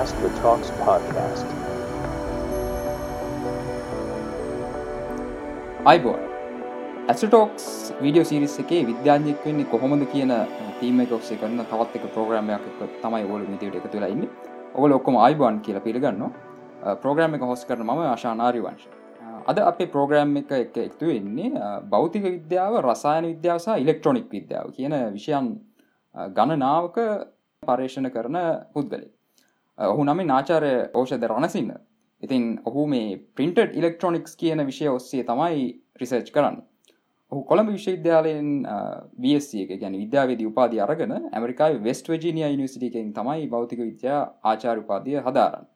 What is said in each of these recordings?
Ask the Talks podcast. අයිබෝන් ඇස්ටෝක්ස් video series එකේ විද්‍යාඥෙක් වෙන්නේ කොහොමද කියන තීම එක ඔක්සේ කරන තවත් එක ප්‍රෝග්‍රමයක් එක තමයි ඔල විදිට එක තුලා ඉන්න. ඔවල ඔක්කොම අයිබෝන් කියලා පිළිගන්න ප්‍රෝග්‍රම් එක හොස් කරන මම ආශානාරි වංශ අද අපේ ප්‍රෝග්‍රෑම් එක එක එක්තු වෙන්නේ බෞතික විද්‍යාව රසායන විද්‍යාවසා ඉලෙක්ට්‍රොනික් විද්‍යාව කියන විෂයන් ගණනාවක පර්ේෂණ කරන පුද්ගලේ ඔහු නම නාචාරය ඕෂධ රණසින්න ඉතින් ඔහු මේ පින්ටඩ් ඉලෙක්ට්‍රොනික්ස් කියන විෂය ඔස්සේ තමයි රිසර්ච් කරන්න. ඔහු කොළඹ විශ්වවිද්‍යාලයෙන් වSC එක ගැන විද්‍යාවේදී උපාධි අරගෙන ඇමරිකායි වෙස්ට වජිනිය යනිසිටිකෙන් තමයි භෞතික විද්‍යා ආචාරපාදිය හදාරන්න.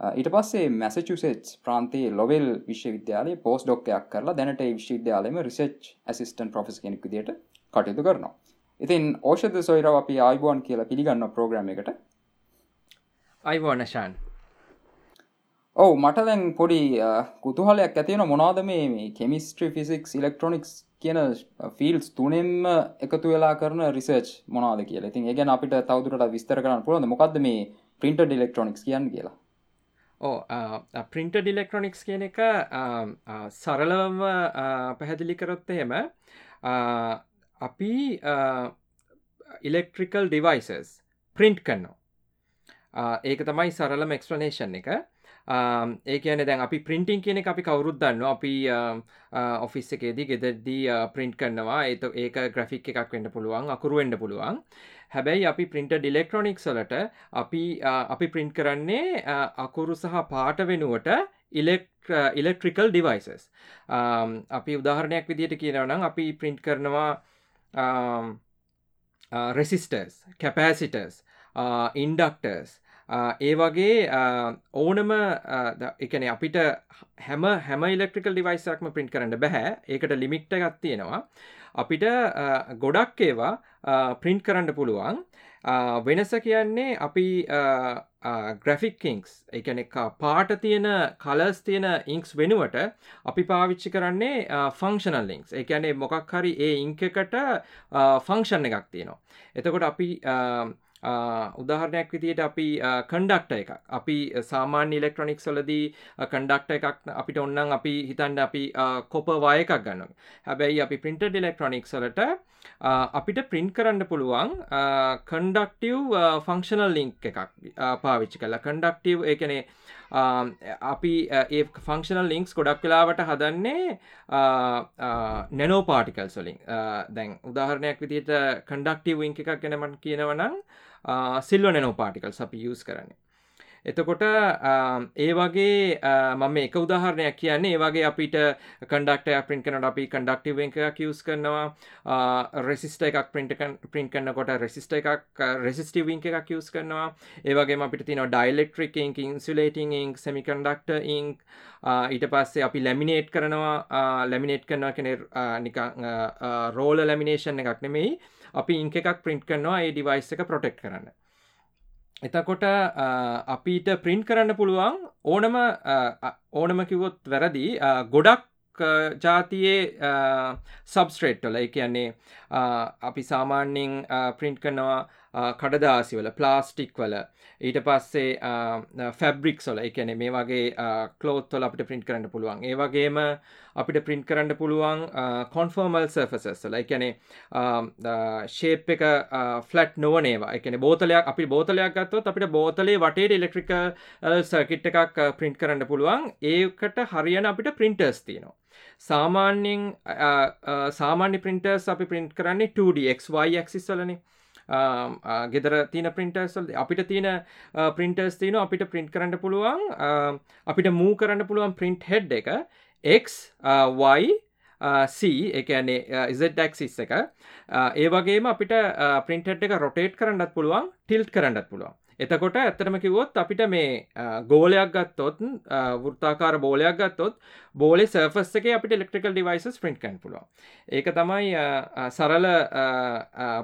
ඊට පස්සේ මැසචුසෙට්ස් ප්‍රාන්තයේ ලොවෙල් විශ්වවිද්‍යාලය පෝස් ඩොක්කයක් කරලා දැනට විශ්වවිද්‍යාලයම රිසර්ච් ඇසිස්ටන් ප්‍රොෆෙස් කෙනෙක් විදියට කටයුතු කරනවා. ඉතින් ඕෂධ සොයිරව අපි ආයිබෝන් කියලා පිළිගන්න ප්‍රෝග්‍රම එකට. අයිවෝනශාන් ඔව මට දැන් පොඩි කුතුහලයක් ඇතිවන මොනාද මේ කෙමිස්ට්‍රි ෆිසික්ස් ඉලෙක්ට්‍රොනික්ස් කියන ෆිල්ස් තුනෙන්ම එකතු වෙලා කරන රිසර්ච් මොනාද කියලා. ඉතින් ඒගැන අපිට තවදුරට විස්තර කරන්න පුළුවන්ද? මොකක්ද මේ පින්ට ඩිලෙක්ට්‍රොනික්ස් කියන්න කියලා? ඕ පින්ට ඩිලෙක්ට්‍රොනික්ස් කියන එක සරලවම පැහැදිලි කරොත් එහෙම අපි ඉලෙක්ට්‍රිකල් ඩිවයිසස් ප්‍රින්ට් කරනවා ඒක තමයි සරලම එක්ස්පලනේෂන් එක. ඒ කියන දැන් අපි පින්ටිං කියන අපි කවරුත් දන්න අපි ඔෆිස් එකේදී ගෙදරදී ප්‍රින්ට් කරනවා. ඒත ඒක ග්‍රෆික් එකක් වෙන්න පුළුවන් අකුරුවෙන්ඩ පුළුවන්. හැබැයි අපි පින්ට ඩිලෙක්ට්‍රොනික් සලට අපි අපි ප්‍රින්ට් කරන්නේ අකුරු සහ පාට වෙනුවට ඉලෙක්ට්‍රිකල් ඩිවයිසස් අපි උදාහරණයක් විදියට කියනවනම් අපි ප්‍රින්ට් කරනවා රෙසිස්ටර්ස් කැපෑසිටර්ස් ඉන්ඩක්ටර්ස් ඒ වගේ ඕනම එකන අපිට හැම හැම ඉලෙක්ට්‍රිකල් ඩිවයිසක්ම පින්ට කරන්න බැහැ. ඒකට ලිමික්ට එකත් තියෙනවා. අපිට ගොඩක් ඒවා ප්‍රින්ට් කරන්න පුළුවන්. වෙනස කියන්නේ අපි ග්‍රෆික්කිංස් එකන එක පාට තියෙන කලස් තියෙන ඉංක්ස් වෙනුවට අපි පාවිච්චි කරන්නේ ෆංක්ෂනල් ලිංක්ස් එකනේ මොකක් හරි ඒ ඉංකකට ෆංක්ෂන් එකක් තියෙනවා. එතකොට අපි උදාහරණයක් විදියට අපි කන්ඩක්ට එකක්. අපි සාමාන්‍ය ඉලෙක්ට්‍රොනික් සොලදී කන්ඩක්ට එකක් අපිට ඔන්නන් අපි හිතන්ඩ අපි කොප වය එකක් ගන්න හැබැයි අපි පින්ට ඩිලෙක්ට්‍රොනික් සලට අපිට ප්‍රින්ට් කරන්න පුළුවන් කන්ඩක්ටව් ෆංක්ෂනල් ලිංක් එකක් පාවිච්චි කලා කන්ඩක්ටව් එකනේ අපි ඒ ෆංක්ෂනල් ලිංක්ස් ගොඩක් වෙලාවට හදන්නේ නැනෝ පාටිකල් සොලින් දැන් උදාහරණයක් විදිට කන්ඩක්ටව විංක එකක් ගැනමට කියනවනම් සිල්ව නැනෝ පාටිකල් අපි යස් කරන්නේ. එතකොට ඒ වගේ මම එක උදාහරණයක් කියන්නේ ඒ වගේ අපිට කන්ඩක්ට පින්ට කනට අපි කන්ඩක්ටව එකක් යස් කරනවා. රෙසිස්ට එකක් පින්ට පින්ට කන්නකොට රෙසිස්ට එකක් රෙසිස්ටව ඉංක එකක් යස් කරනවා. ඒවගේ අපිට තින ඩයිලෙක්ට්‍රික් ඉංක් ඉන්සුලේටිං ඉංක් සෙමිකන්ඩක්ට ඉංක් ඊට පස්සේ අපි ලැමිනේට් කරනවා. ලැමිනේට් කරනවා කෙන නික රෝල ලැමිනේෂන් එකක් නෙමෙයි. අපි ඉංක එකක් ප්‍රින්ට් කරනවා ඒ ඩිවයිස් එක ප්‍රොටෙක්් කරන්න. එතකොට අපිට ප්‍රින්ට් කරන්න පුළුවන් ඕනම ඕනම කිවොත් වැරදි. ගොඩක් ජාතියේ සබස්ට්‍රේට්ටල එක කියන්නේ අපි සාමාන්‍යෙන් ප්‍රින්ට් කරනවා කඩදාසිවල ප්ලාස්ටික් වල ඊට පස්සේ ෆැබ්‍රික් සොල එකන මේ වගේ කලෝත්තොල අපිට ප්‍රින්ට් කරන්න පුළුවන්. ඒ වගේම අපිට ප්‍රින්ට් කරන්න පුළුවන් කොන්ෆර්මල් සර්ෆසස්ල එකනේ ශේප් එක ෆලට් නොවනේවා එකන බෝතලයක් අපි බෝතලයක් ගත්තොත් අපිට බෝතලේ වටේ ඉලෙක්ට්‍රික සර්කිට් එකක් ප්‍රින්ට් කරන්න පුළුවන්. ඒකට හරියන අපිට ප්‍රින්ටර්ස් තියනවා. සාමාන්‍යෙන් සාමාන්‍ය ප්‍රින්ටර්ස් අපි ප්‍රින්ට් කරන්නේ 2DXY ඇක්සිස් වලනේ. ගෙදර තින පින්ටර්ස්ල් අපිට තියෙන පින්ටර්ස් තියන අපිට පින්ට් කරන්න පුළුවන් අපිට මූ කරන්න පුළුවන් පින්ට් හෙඩ් එක XY එකනේ ඉසක්සිස් එක. ඒ වගේම අපිට පින්ට් එක රොටේට් කරන්නත් පුළුවන් ටිල්ට් කරන්නත් පුළුවන්. එතකොට ඇත්තටම කිවොත් අපිට මේ ගෝලයක් ගත්තොත් වෘත්තාකාර බෝලයක් ගත්තොත් බෝලේ සර්ෆස් එක අපිට එලෙක්ට්‍රිකල් ඩිවයිසස් ප්‍රින්ට් කන් පුළුව ඒක තමයි සරල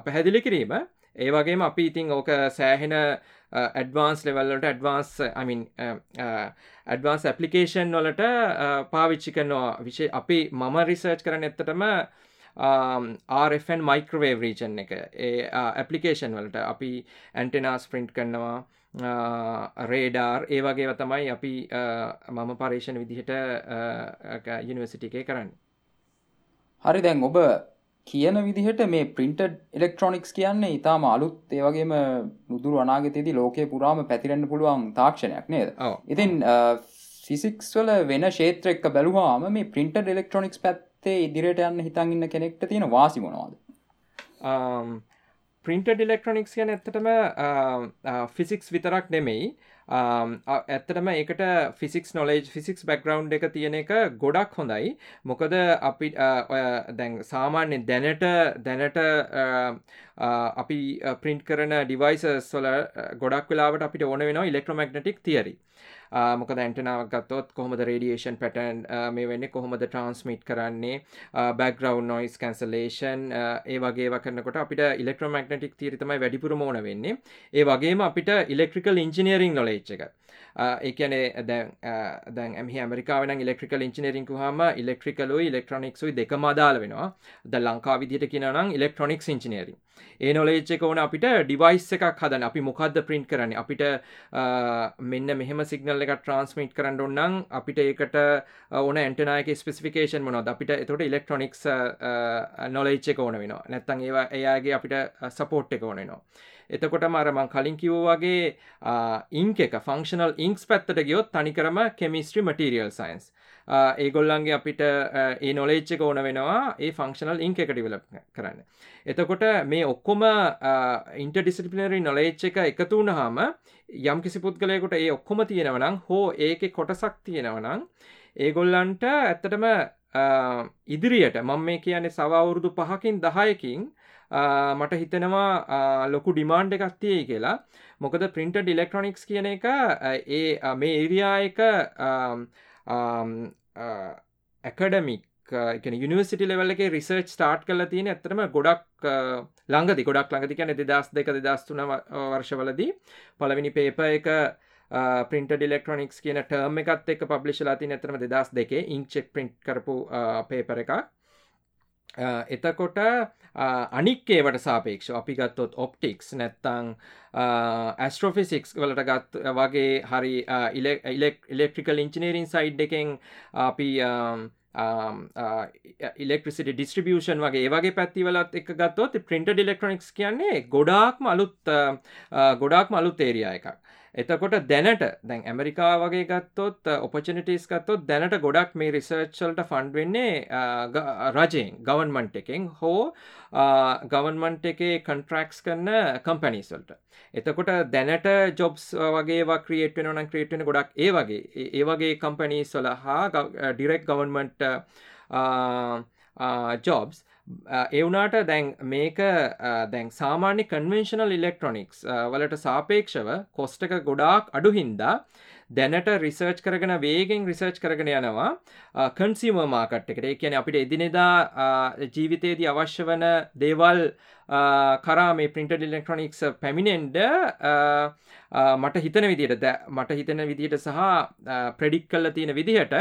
පැහැදිලි කිරීම. ඒ වගේම අපි ඉතින් ඕක සෑහෙන ඇඩ්වාන්ස් ලෙවල්ලට ඇඩ්වාන්ස් අමින් ඇඩ්වාන්ස් ඇපලිකේෂන් වලට පාවිච්චි කරනවා. විශේ අපි මම රිසර්ච් කරන එත්තටම RFN මයික්‍රවේව් රීචන් එක. ඒ ඇපලිකේෂන් වලට අපි ඇන්ටෙනාස් ප්‍රින්ට් කරනවා රේඩාර් ඒ වගේ තමයි අපි මම පර්ේෂණ විදිහට යනිවසිටිකේ කරන්න. හරි දැන් ඔබ කියන විදිහට මේ පින්ටඩ් ඉලෙක්ට්‍රොනික්ස් කියන්නේ ඉතාම අලුත් ඒවගේම නුදුරු අනාගතයේදී ලෝකය පුරාම පැතිරෙන්න්න පුළුවන් තාක්ෂණයක් නේද? ඉතින් ෆිසික්ස් වල වෙන ශේත්‍ර එක්ක බැලුවාම මේ පින්ටඩ් ඉලෙක්ට්‍රොනික්ස් පැත්තේ ඉදිරියට යන්න හිතන් ඉන්න කෙනෙක්ට තියෙන වාසි මොනවාද? පින්ටඩ් ඉලෙක්ට්‍රොනික්ස් කියන ඇත්තටම um, uh, ෆිසික්ස් විතරක් නෙමෙයි. Um, uh, ඇත්තටම ඒකට ෆිසික්ස් නොලේජ් ෆිසික්ස් බැක්ග්‍රවන්් එක තියෙන එක ගොඩක් හොඳයි. මොකද අපි uh, දැන් සාමාන්‍යෙන් දැනට දැනට අපි ප්‍රින්ට් කරන ඩිවයිසස් වල ගොඩක් වෙලාවට අපිට ඕන වෙනවා ඉලෙක්ට්‍රොමැග්නටික් තියරි මොක දැන්ටනාවක් ගත්තොත් කොහොමද රේඩියේෂන් පැටන් මේ වෙන්න කොහොමද ට්‍රන්ස්මිට් කරන්නේ? බැග්‍රව් නොයිස් කැන්සලේෂන් ඒ වගේ කරනකොට අපිට ඉලෙක්ට්‍රෝමක්නටික් තීරතමයි වැඩිපුර මෝන වෙන්නේ. ඒ වගේම අපිට ඉලෙක්ට්‍රිකල් ඉංජිනීරිං නොලේච් එක ඒකනේ දැන් දැන් ඇම ඇමරිකාවන ඉලෙක්ට්‍රිකල් ඉංජිනරිංකු හම ඉලෙක්ට්‍රිකලු ඉලෙක්ට්‍රොනික්සුයි දෙක මදාල වෙනවා. ද ලංකා විදිට කියනම් ඉලෙක්ට්‍රොනික්ස් ඉංජිනේරින් ඒ නොලේච් එක ඕන අපිට ඩිවයිස් එකක් හදන අපි මොකක්ද ප්‍රින්ට් කරන්න? අපිට මෙන්න මෙහම සිගනල් එක ට්‍රන්ස්මිට් කරන්න ඔන්නම් අපිට ඒකට ඕන ඇන්ටනායක ස්පෙසිෆිකේෂන් මොනොද අපිට එතට ඉලෙක්ට්‍රොනික්ස් නොලේච් එක ඕන වෙනවා. නැත්තන් ඒවා එයාගේ අපිට සපෝට් එක ඕනෙනවා එතකොට මරමං කලින් කිවෝ වගේ ඉංක එක ෆංක්ෂනල් ඉංක්ස් පැත්තට ගියොත් තනිකරම කෙමිස්ට්‍රි මටරියල් සයින්ස් ඒගොල්ලන්ගේ අපිට ඒ නොලේච්ච එක ඕන වෙනවා ඒ ෆංක්ෂනල් ඉංක එක ඩිවලප් කරන්න. එතකොට මේ ඔක්කොම ඉන්ටඩිසිපිනරි නොලේච්ච එක එකතු වුණහාම යම් කිසි පුද්ගලයකුට ඒ ඔක්කොම තියෙනවනම් හෝ ඒක කොටසක් තියෙනවනම් ඒගොල්ලන්ට ඇත්තටම ඉදිරියට මං මේ කියන්නේ සවවුරුදු පහකින් දහයකින් මට හිතෙනවා ලොකු ඩිමාන්්ඩ එකක් තියෙයි කියලා. මොකද පින්ට ඩිලෙක්ට්‍රොනික්ස් කියන එක ඒ මේ ඒරයා එක ඇකඩමික් යනිවසිට ලෙවල්ලගේ රිසර්ච් ස්ටාර්ට් කල තියෙන ඇතරම ගොඩක් ළඟදි. ගොඩක් ළඟදි කියන දෙදස් දෙක දෙදස්තුන වර්ෂවලදී. පළවෙනි පේප එක පින්ට ඩිලෙක්ට්‍රොනික්ස් කියන ටර්ම එකත් එක පබ්ලිශලා ති ඇතරම දෙදස් දෙකේ. ඉංචෙක් පින්ට් කරපු පේපර එකක්. එතකොට අනික්කේවට සාපේක්ෂ අපි ගත්තොත් ඔප්ටික්ස් නැත්තං ඇස්ට්‍රෝෆිසික්ස් වලට ගත් වගේ හරි ඉලෙක්ට්‍රිකල් ඉංචිනීරින් සයිඩ් එකෙන් අපි ඉලෙක්ට්‍රසිට ඩිස්ට්‍රිබියෂන් වගේ ඒවගේ පැත්තිවලත් එක ගත්තොත් ප්‍රින්ට ඩිලෙක්ට්‍රොනික්ස් කියන්නේ ගොඩාක්ම අලුත් ගොඩාක්ම අලුත් ඒරියා එකක්. එතකොට දැනට දැන් ඇමරිකා වගේ ගත්තොත් uh, ඔපචනිටස් ගත්තොත් දැනට ගොඩක් මේ රිසර්ච්චල්ට ෆන්ඩ් වෙන්නේ uh, uh, රජයෙන් ගවන්මන්ට් එකෙන් හෝ ගවන්මන්ට් එකේ කන්ට්‍රක්ස් කරන්න කම්පැනිස්වල්ට එතකොට දැනට ජොබ්ස් වගේ ක්‍රියේට් වෙන ක්‍රේට්න ගොඩක් ඒ වගේ. ඒ වගේ කම්පැනිස් වල හා ඩිරෙක් ගවන්මන්ට් ජොබ්ස් එවුනාට දැන් මේක දැන් සාමාන්‍ය කන්වෙන්ශනල් ඉලෙක්ට්‍රොනික්ස් වලට සාපේක්ෂව කොස්ට එක ගොඩාක් අඩු හින්දා දැනට රිසර්ච් කරගෙන වේගෙන් රිසර්ච් කරගෙන යනවා කන්සිීම මාකට් එකට. කියන අපිට එදිනෙදා ජීවිතයේදී අවශ්‍ය වන දේවල් කරා මේ පින්ට ඉලෙක්ට්‍රොනික්ස් පැමිණෙන්ඩ මට හිතන විදියට මට හිතන විදියට සහ ප්‍රඩික් කල්ල තියෙන විදිහට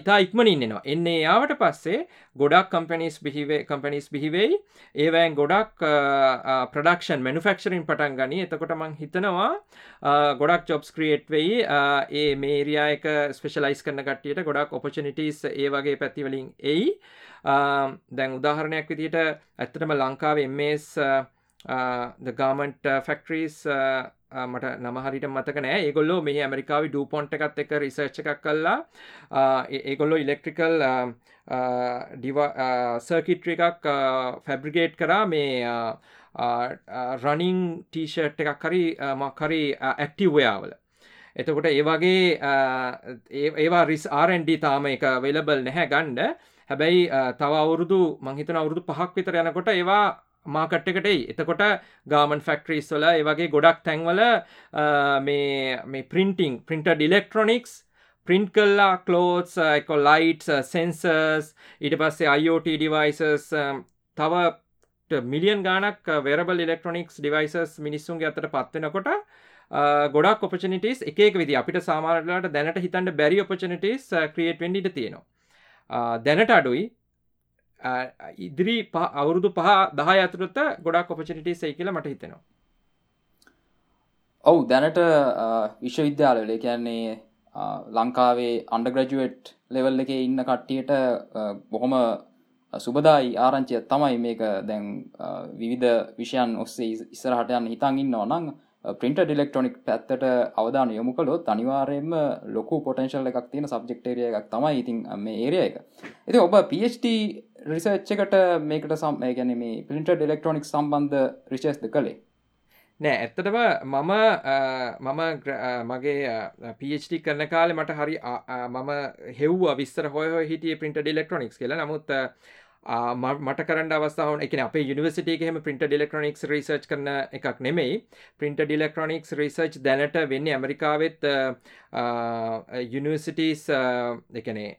ඉතා ඉක්මනින් එනවා. එන්නේ යාවට පස්සේ ගොඩක් කම්පනිස් බිහිවේ කම්පනිස් බිහිවෙයි ඒවෑන් ගොඩක් ප්‍රඩක්ෂන් මනුෆක්ෂරින් පටන් ගනි. එතකොට මං හිතනවා ගොඩක් ජොබ්ස් ක්‍රියට් වෙයි. ඒ මේරයා එක ස්පෙශලයිස් කරන කටියට ගොඩක් ඔපචනිටස් ඒ වගේ පැතිවලින් එයි. දැන් උදාහරණයක් විදිට ඇත්තටම ලංකාව එමස් ගාමන්ට ෆෙක්ට්‍රීස් මට නමහරිට මතක නෑ. ඒගොල්ලෝ මේ ඇමරිකාව ඩූපොන්ට එකත් එක රිසර්ච් එකක් කල්ලා ඒගොල්ලෝ ඉලෙක්ට්‍රිකල් සර්කිට්‍ර එකක් ෆැබ්‍රිගේට් කරා. මේ රනිං ටීෂර්ට් එකක් හරි මක්හරි ඇක්ටිව්වයාවල එතකොට ඒ වගේ ඒවා රිස් ආරන්ඩ තාම එක වෙලබල් නැහැ ගණ්ඩ හැබැයි තව අවුරුදු මංහිතන අවුරුදු පහක් විතර යනකොට ඒවා මාකට් එකටයි එතකොට ගාමන් ෆෙක්ට්‍රීස් වල ඒ වගේ ගොඩක් තැන්වල මේ පින්ටිං පින්ට ඩිලෙක්ට්‍රොනික්ස් පින්ට් කල්ලා කලෝස් එක ලයිටස් සෙන්සර්ස් ඊට පස්සේ IoT ඩිවයිසස් තව මිලියන් ගානක් වෙරබල් ඉලෙක්ට්‍රොනික්ස් ඩිවයිසස් මිනිස්සුන්ගේ අතට පත්වෙනකොට ගොඩක් ඔපචනිටස් එකක විදි අපිට සාමාරලට දැනට හිතන්ට බැරි ඔපචනිටස් ක්‍රියට් වෙන්ඩිට තියෙනවා. දැනට අඩුයි. ඉදිරි අවුරුදු පහ දහ ඇතුරත ගොඩක් කොපචනිටේ කියල මට හිතෙනවා. ඔවු දැනට විශ්වවිද්‍යාලවල කියන්නේ ලංකාවේ අන්ඩග්‍රජුවට් ලෙවල් එක ඉන්න කට්ටියට බොහොම සුබදායි ආරංචිය තමයි මේක දැන් විවිධ විෂයන් ඔස්සේ ඉස්සරහට යන්න හිතන් ඉන්න නං පින්ට ඩිලෙක්ට්‍රොනික් පැත්තට අවධාන යොමු කළොත් අනිවාරයෙන්ම ලොකු පොටන්ශල් එකක් තියෙන සබ්ජෙක්ටේරිය එකක් තමයි ඉතින් මේ ඒරිය එක. ඇති ඔබ PhD රිසච්චකට මේකට සම් ගැන මේ පින්ට ඩෙලෙක්ට්‍රොනික් සම්බන්ධ රිචස්ද කළේ? නෑ ඇත්තටම මම මම මගේ පිච්ටි කරන කාලෙ මට හරි මම හෙව්ව විස්තර හොය හිටිය පින්ට ඩිලෙක්ට්‍රොනික්ස් කියලා. නමුත් මට කරන්න අවස්ථාව එක අප යනිවසිට හෙම පින්ට ඩිලෙක්ට්‍රොනික්ස් රිසර්ච් කරන එකක් නෙමෙයි. පින්ට ඩිලෙක්ට්‍රොනික්ස් රිසර්ච් දැනට වෙන්න ඇමරිකාවෙත් යනිවසිටස් එකනේ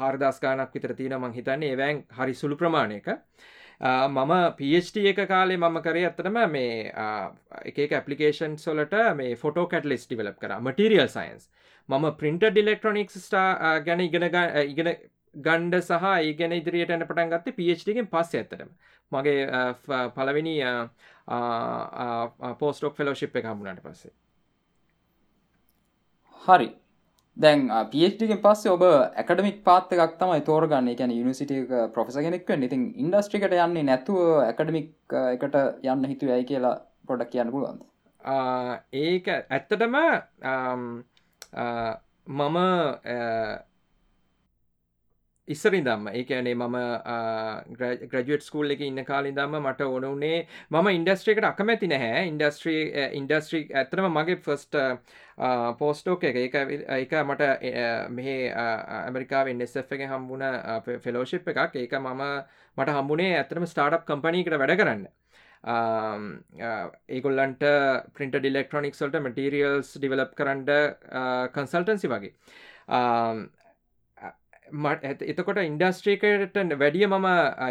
හාරදස්කානක් විතර තියන මං හිතන්නේ. ඒවැන් හරි සුළු ප්‍රමාණයක. මම PhD එක කාලේ මම කරේ ඇත්තටම මේ එක ඇපලිකේෂන් සොලට මේ ෆොටෝ කැටලිස් ඩිවලප් කර. මටරියල් සයින්ස් මම පින්ට ඩිලෙක්ට්‍රොනික්ස් ස්ටා ගැන ඉගෙන ඉගෙන ගණ්ඩ සහ ඒගැන ඉදිරියට එන පටන් ගත්තේ පිච්ටිගෙන් පස්ස ඇතරම මගේ පලවෙනි පෝස්ටෝක් ෆෙලෝශිප් එක හමුණට පස්සේ. හරි. දැන් පිච්ටිගෙන් පස්සේ ඔබ ඇකඩමික් පාත්ත එකක් තමයි තෝරගන්න. එකැන යුනිසිටික ප්‍රොෆෙස කෙනෙක්ව ඉතින් ඉන්ඩස්ට්‍රිකට යන්නේ නැතුව ඇකඩමික් එකට යන්න හිතු ඇයි කියලා පොඩක් කියන්න පුළුවන්ද? ඒක ඇත්තටම මම ඉස්සරින් දම්ම ඒකනේ මම ග්‍රජුවට් ස්කූල් එක ඉන්න කාලින් දම්ම මට ඕනුනේ මම ඉන්ඩස්ට්‍රේකට අකමැති නැහැ. ඉන්ඩස්ට්‍රී ඉන්ඩස්ට්‍රී ඇතරම මගේ ෆස්ට පෝස්ටෝක එක. එක එක මට මෙහ ඇමරිකාව එන්ඩස්F එක හම්බුණ ෆෙලෝශිප් එකක්. ඒක මම මට හම්බුණේ ඇතරම ස්ටාර්ට් කම්පනීකට වැඩ කරන්න. ඒගොල්ලන්ට පින්ට ඩිලෙක්ට්‍රොනික්ස්වල්ට මටරියල්ස් ඩිවලප් කරන්ඩ කන්සල්ටන්සි වගේ. මට එතකොට ඉන්ඩස්ට්‍රේකට වැඩිය ම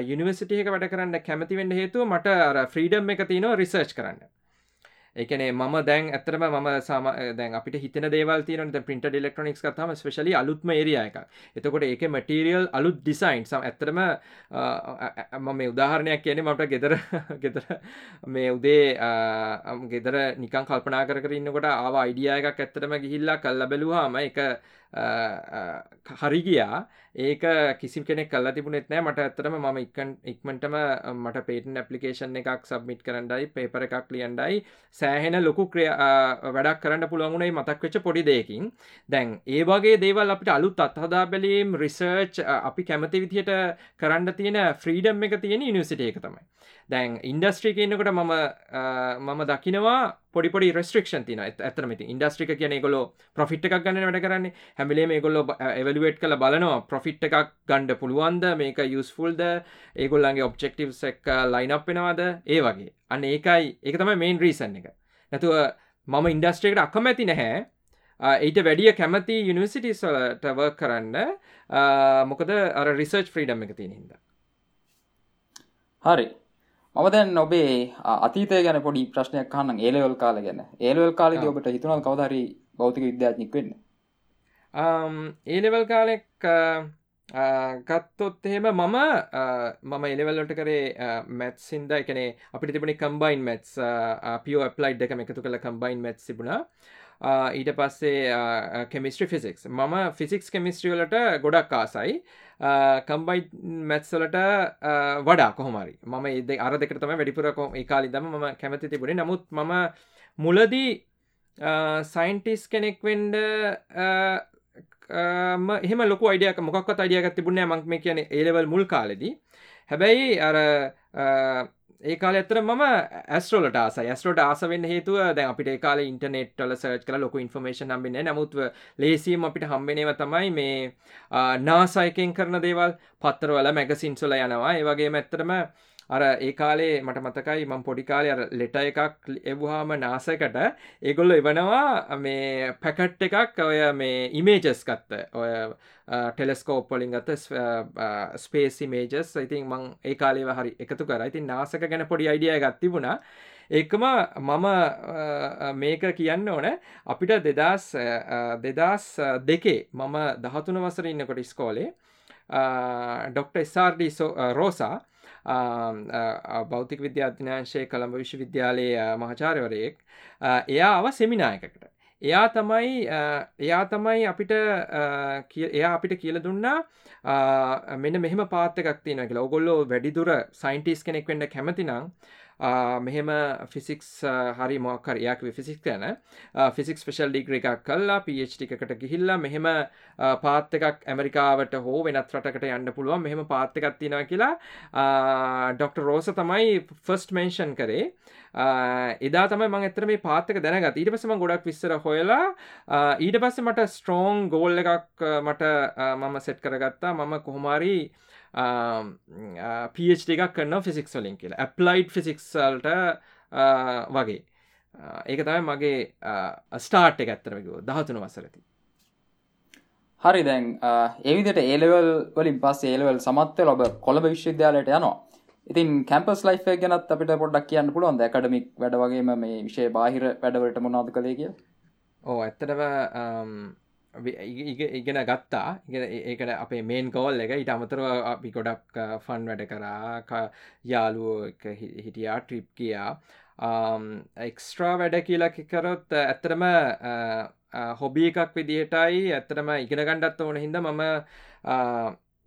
යනිවසිටියක වැඩ කරන්න කැමතිවෙන්න හේතුව මට අර ෆ්‍රීඩම් එක තිනවා රිසර්ච් කරන්න. එකනේ මම දැන් ඇතරම ම සම දැන් අපිට හිතන දේවල් තියන පින්ට ඩෙලෙක්ට්‍රොනික්ස් කතම ස්පේශලි අලුත්ම ඒරිය එක එතකොට ඒක මටීරියල් අලුත් ඩිසයින් සම් ඇතරම මම මේ උදාහරණයක් කියන මට ගෙදර ගෙදර මේ උදේ ගෙදර නිකන් කල්පනා කරන්නකොට ආව අයිඩිය එකක් ඇත්තරම ගිහිල්ලා කල්ල බැලුවාම එක හරි ගියා. ඒක කිසි කෙනෙක් කල්ලා තිබුණෙත් නෑ. මට ඇතරම ම ඉක්කන් ඉක්මටම මට පේටන් ඇපලිකේෂන් එකක් සබ්මිට් කරන්නයි පේපර එකක් ලියන්ඩයි සෑහෙන ලොකු ක්‍රිය වැඩක් කරන්න පුළුවන්ුණයි මතක් වෙච්ච පොඩි දෙයකින්. දැන් ඒ වගේ දේවල් අපිට අලුත් අත්හදා බැලීම් රිසර්ච් අපි කැමති විදිහට කරන්න තියෙන ෆ්‍රීඩම් එක තියෙන නිසිට එක තමයි. දැන් ඉන්ඩස්ට්‍රී කියන්නකොට මම මම දකිනවා පොඩිපොඩි රෙස්ට්‍රක්ෂන් තින ඇතරමති ඉන්ඩස්ට්‍රික කියන ගොලො ප්‍රෆිට් එකක් ගන්න වැඩ කරන්නේ. හැමිලේ මේ ගොල්ලො එවලුවට් කළ බලනවා ප්‍රොෆිට් එකක් ගණ්ඩ පුළුවන්ද? මේක යුස්ෆුල්ද ඒගොල්ලන්ගේ ඔබ්ෙක්ටව් එක් ලයිනක් වෙනවාද? ඒ වගේ. අන්න ඒකයි ඒක තමයි මේන් රීසන් එක. නැතුව මම ඉන්ඩස්ට්‍රේකට අකමැති නැහැ. ඒට වැඩිය කැමති යනිවසිටිස් වලට වර්ක් කරන්න. මොකද අර රිසර්ච් ෆ්‍රීඩම් එක තියෙනහිද හරි. මම දැන් ඔබේ අතීතය ගැන පොඩි ප්‍රශ්නයක් කන්න ඒලවල් කාල ගැන. ඒලවල් කාලෙ ඔබට හිතුනල් කවදරි භෞතික විද්‍යාත්නික් වෙන්න? ඒලෙවල් කාලෙක් ගත්තොත් එහෙම මම මම එලෙවල්ලට කරේ මැත්සින්ද එකනේ අපිට තිබුණි කම්බයින් මැත්ස් පියෝ ප්ලයි් එකම එකතු කළ කම්බයින් මැත් සිබුණා ඊට පස්සේ කෙමිස්ට්‍රි ෆිසික්ස් මම ෆිසික්ස් කෙමිස්ට්‍රියලට ගොඩක් ආසයි. කම්බයි මැත්සලට වඩා කොහොමරි මම ඒද අර දෙකට තම වැඩිපුර කො ඒකාලි දම ම කැමති තිබුණේ. නමුත් මම මුලදී සයින්ටිස් කෙනෙක් වෙන්ඩ එහම ලොක අයිඩියක මොක්ත් අඩියගත් තිබුණ මක් මේ කියන ඒලවල් මුල් කාලෙදී. හැබැයි අර ඒකාල ඇතර ම ඇස්ටෝලට ආස ඇස්ටෝට ආසවෙන් හේතුව දැ අපිට කාල ඉන්ටනෙට්ල සර්ච් කල ලොක ඉන්ෆර්මේෂන් හම්බෙන නමුත්ව ලේසියම් අපිට හම්බෙනව තමයි මේ නාසයිකෙන් කරන දේවල් පත්තරවල මැගසින්සොල යනවා. ඒවගේ මැත්තරම අර ඒ කාලේ මට මතකයි මං පොඩිකාලේ අර ලෙට එකක් එව්හාම නාසකට ඒගොල්ල එවනවා මේ පැකට් එකක් ඔය මේ ඉමේජස් ගත්ත. ඔය ටෙලස්කෝප්පොලින් ගත ස්පේස් ඉමේජස් ඉතින් මං ඒ කාලේව හරි එකතු කර. ඉතින් නාසක ගැන පොඩි අයිඩිය ගත්තිබුණා ඒකම මම මේක කියන්න ඕන. අපිට දෙදස් දෙදස් දෙකේ මම දහතුන වසර ඉන්නකොට ස්කෝලේ ඩොක්ට ස්රඩ රෝසා බෞතික විද්‍යාධ්‍යනාංශය කළඹ විශ්වවිද්‍යාලයේ මහචාරවරයෙක් එයාව සෙමිනායකට එයා තමයි එයා තමයි අපිට එයා අපිට කියල දුන්නා මෙන්න මෙහම පාතකක් තියන කියලා ඔගොල්ලෝ වැඩිදුර සයින්ටිස් කෙනෙක් වෙන්න කැමතිනම් මෙහෙම ෆිසික්ස් හරි මොක්කර යක් ෆිසික් යන ෆිසික් ස්පේෂල් ඩිග්‍ර එකක් කල්ලා පිච්ටිකට ගිහිල්ල මෙහෙම පාත් එකක් ඇමරිකාවට හෝ වෙනත් රටකට යන්න පුළුවන්. මෙහෙම පාත් එකක් තියෙනවා කියලා ඩොක්ට රෝස තමයි ෆස්ට් මෙන්ෂන් කරේ. එදා තමයි මං ඇතර මේ පාත්තක දැනගත් ඊට පසම ගොඩක් විස්සර හොයලා ඊට පස්ස මට ස්ට්‍රෝන් ගෝල් එකක් මට මම සෙට් කරගත්තා. මම කොහොමාරී පH එකක් කරන්න ෆිසික්ස් වලින් කියලා. ඇප්ලයිඩ් ෆිසික්සල්ට වගේ. ඒක තමයි මගේ ස්ටාර්ට් එක ඇත්තරමකෝ දහතුන වසරති හරි දැන් ඒවිදිට ඒලවල් වලින් පස් ඒලවල් සමත්ව ලොබ කොළඹ විශ්වවිද්‍යාලයට යනවා. ඉතින් කැම්පස් ලයිෆ් ගැනත් අපිට පොඩ්ඩක් කියන්න පුළුවන් ඇකඩමික් වැඩ වගේම මේ විශෂය බාහිර වැඩවලට මොනාද කළේ කිය ඕ ඇත්තටම ඉගෙන ගත්තා. ඒකට අපේ මේන් කෝල් එක ඉට අමතරව අපි ගොඩක් uh, ෆන් වැඩ කරා. යාලුව හිටියා ට්‍රිප් කියා එක්ස්ට්‍රා වැඩ කියලා කරොත් uh, ඇත්තරම හොබී uh, එකක් විදිහටයි. ඇත්තරම ඉගෙන ගණ්ඩත් ඕන හිද මම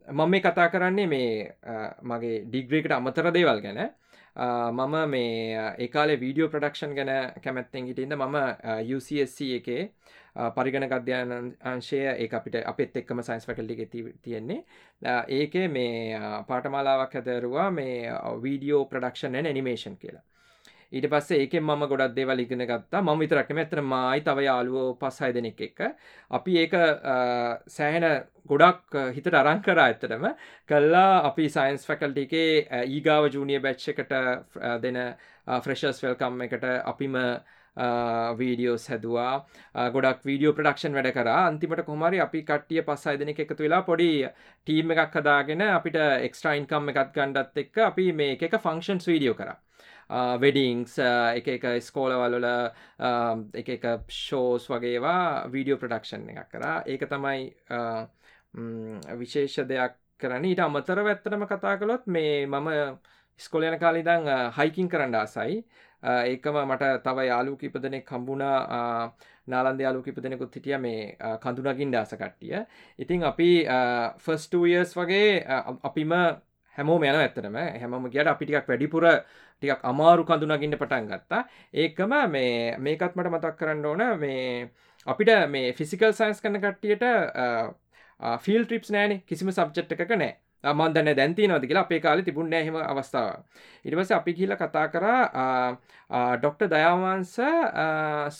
මම මේ කතා කරන්නේ මේ මගේ ඩිග්‍රීකට අමතර දේවල් ගැන. මම මේ ඒකාලේ වීඩියෝ ප්‍රඩක්ෂන් ගැන කැමැත්තෙන් හිටින්ද මම UCSC එකේ පරිගණ ගධ්‍යාන අංශය ඒ අපිට අපත් එක්කම සයින්ස් ෆැකල්ටි තියෙන්නේ. ඒක මේ පාටමාලාවක් හැදරුවා මේ වීඩියෝ ප්‍රඩක්ෂන් ඇනිමේෂන් කියලා. ඊට පස්සේ ඒකෙන් මම ගොඩක් දේවල් ඉගෙන ගත්තා. මම විතරක් නෙමෙයි අතන මායි තව යාළුවෝ පස් හය දෙනෙක් එක්ක. අපි ඒක සෑහෙන ගොඩක් හිතට අරන් කරා ඇත්තටම. කළා අපි සයින්ස් ෆැකල්ටි එකේ ඊගාව ජූනියර් බැච් එකට දෙන ෆ්‍රෙෂර්ස් වෙල්කම් එකට අපිම වීඩියෝස් හැදවා. ගොඩක් වීඩියෝ ප්‍රඩක්ෂන් වැඩ කර. අන්තිමට කොමරි අපි කටිය පස්සයි දෙනෙ එකතු වෙලා පොඩි ටීම් එකක් හදාගෙන අපිට එක්ස්ට්‍රයින්කම් එකත් ගණ්ඩත් එක්ක අපි මේ එක ෆංක්ෂන්ස් වීඩියෝ කර. Uh, වෙඩිංස් uh, එක එක ස්කෝලවල්ල um, එක එක ෂෝස් වගේවා වීඩියෝ ප්‍රඩක්ෂන් එකක් කරා. ඒක තමයි uh, mm, විශේෂ දෙයක් කරන ඊට අමතර වැත්තරම කතා කළොත් මේ මම ස්කොලයන කාලිදං හයිකින් කරන්න ආසයි. ඒකම මට තව යාලු කිපදනෙක් කම්බුණා නාලන්ද යාලු කිපදනෙකුත් හිටිය මේ කඳුනගින් ඩාස කට්ටිය. ඉතින් අපි ෆස්ටස් වගේ අපිම හැමෝම යන ඇත්තටම. හැමම ගියට අපිටිකක් වැඩිපුර ටිකක් අමාරු කඳුනගින්න පටන් ගත්තා. ඒකම මේ මේකත් මට මතක් කරන්න ඕන මේ අපිට මේ ෆිසිකල් සයින්ස් කන්න කට්ටියට ෆිල් ට්‍රිප්ස් නෑන. කිසිම සබ්ජෙට් එක නෑ. මන්දන්න දැන්තිනවද කියලා අපේ කාලි තිබුණ හෙම අවස්ථාව ඉරිවස අපි කියල කතා කරා ඩොක්ට දයාවන්ස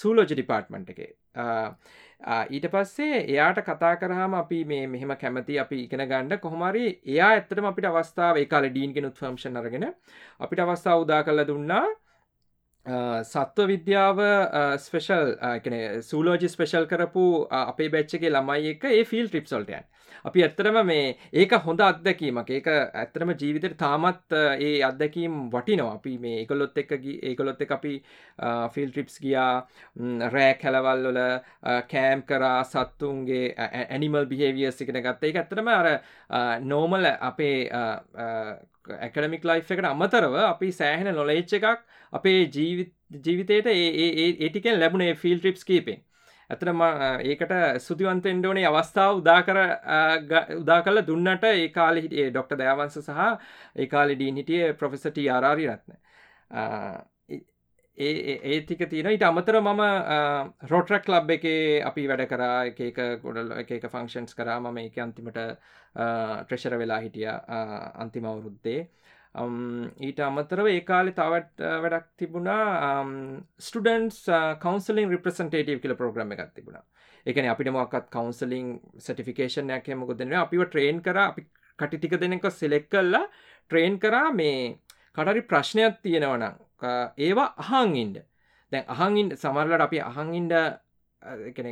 සූලෝජ ඩිපාර්ට්මන්ට් එක. ඊට පස්සේ එයාට කතා කරහම අපි මේ මෙහෙම කැමති අපි ඉගෙන ගණ්ඩ කොහොමරි එයා ඇත්තටම අපිට අවස්ථාව කාල ඩීන්ගෙනුත් ෆම්ෂන් අරගෙන අපිට අවස්ථාව උදා කල්ල දුන්නා. සත්ව විද්‍යාව ස්පෙෂල් සූලෝජි ස්පෙෂල් කරපු අපේ බැච්චගේ ළමයි එක ඒ ෆිල් ට්‍රිප්සල්ටයන් අපි ඇත්තරම මේ ඒක හොඳ අත්දැකීමක්. ඒක ඇත්තරම ජීවිතයට තාමත් ඒ අත්දැකීම් වටිනවා. අපි මේ ඒකොලොත් එක්ක ඒකොලොත් එක අපි ෆිල් ට්‍රිප්ස් ගියා රෑ කැලවල්වල කෑම් කරා සත්තුන්ගේ ඇනිමල් බිහේවියස් එකන ගත්ත. එක ඇත්තරම අර නෝමල අපේ ඇකඩමික් ලයි් එකට අමතරව අපි සෑහෙන නොලෙච්ච එකක් අපේ ජීවිතයට ඒටිකෙන් ලැබුණේ ෆිල් ට්‍රිප්ස් කීපෙන්. ඇතනම ඒකට සුතිවන්තෙන්ඩ ඕනේ අවස්ථාව උදා කර උදා කල දුන්නට ඒ කාලෙ හිටියේ ඩොක්ට දයවන්ස සහ ඒ කාලෙ ඩීන් හිටිය ප්‍රොෆෙසටි ආරාරි රත්න. ඒතික තියෙන ඉට අමතර මම රෝටරක් ලබ් එක අපි වැඩ කරා. එක ගොඩල් එක ෆංක්ෂන්ස් කරා. මම එක අන්තිමට ට්‍රෙෂර වෙලා හිටිය අන්තිම අවුරුද්දේ. ඊට අමතරව ඒ කාලෙ තවත් වැඩක් තිබුණා. ස්ටඩන්ස් කවන්සලින් රිප්‍රසන්ටේටව කියල ප්‍රෝග්‍රම එකක් තිබුණා. එකන අපිට මොක්කත් කවන්සලින් සටිෆිකේෂනයක් හෙමකො දෙන්න අපිව ට්‍රේන් කර. අපි කටිටික දෙනෙක සෙලෙක් කල්ලා ට්‍රේන් කරා. මේ කටරි ප්‍රශ්නයක් තියෙනවන ඒවා අහංඉන්ඩ දැන් අහංඉන් සමරලට අපි අහංඉන්ඩ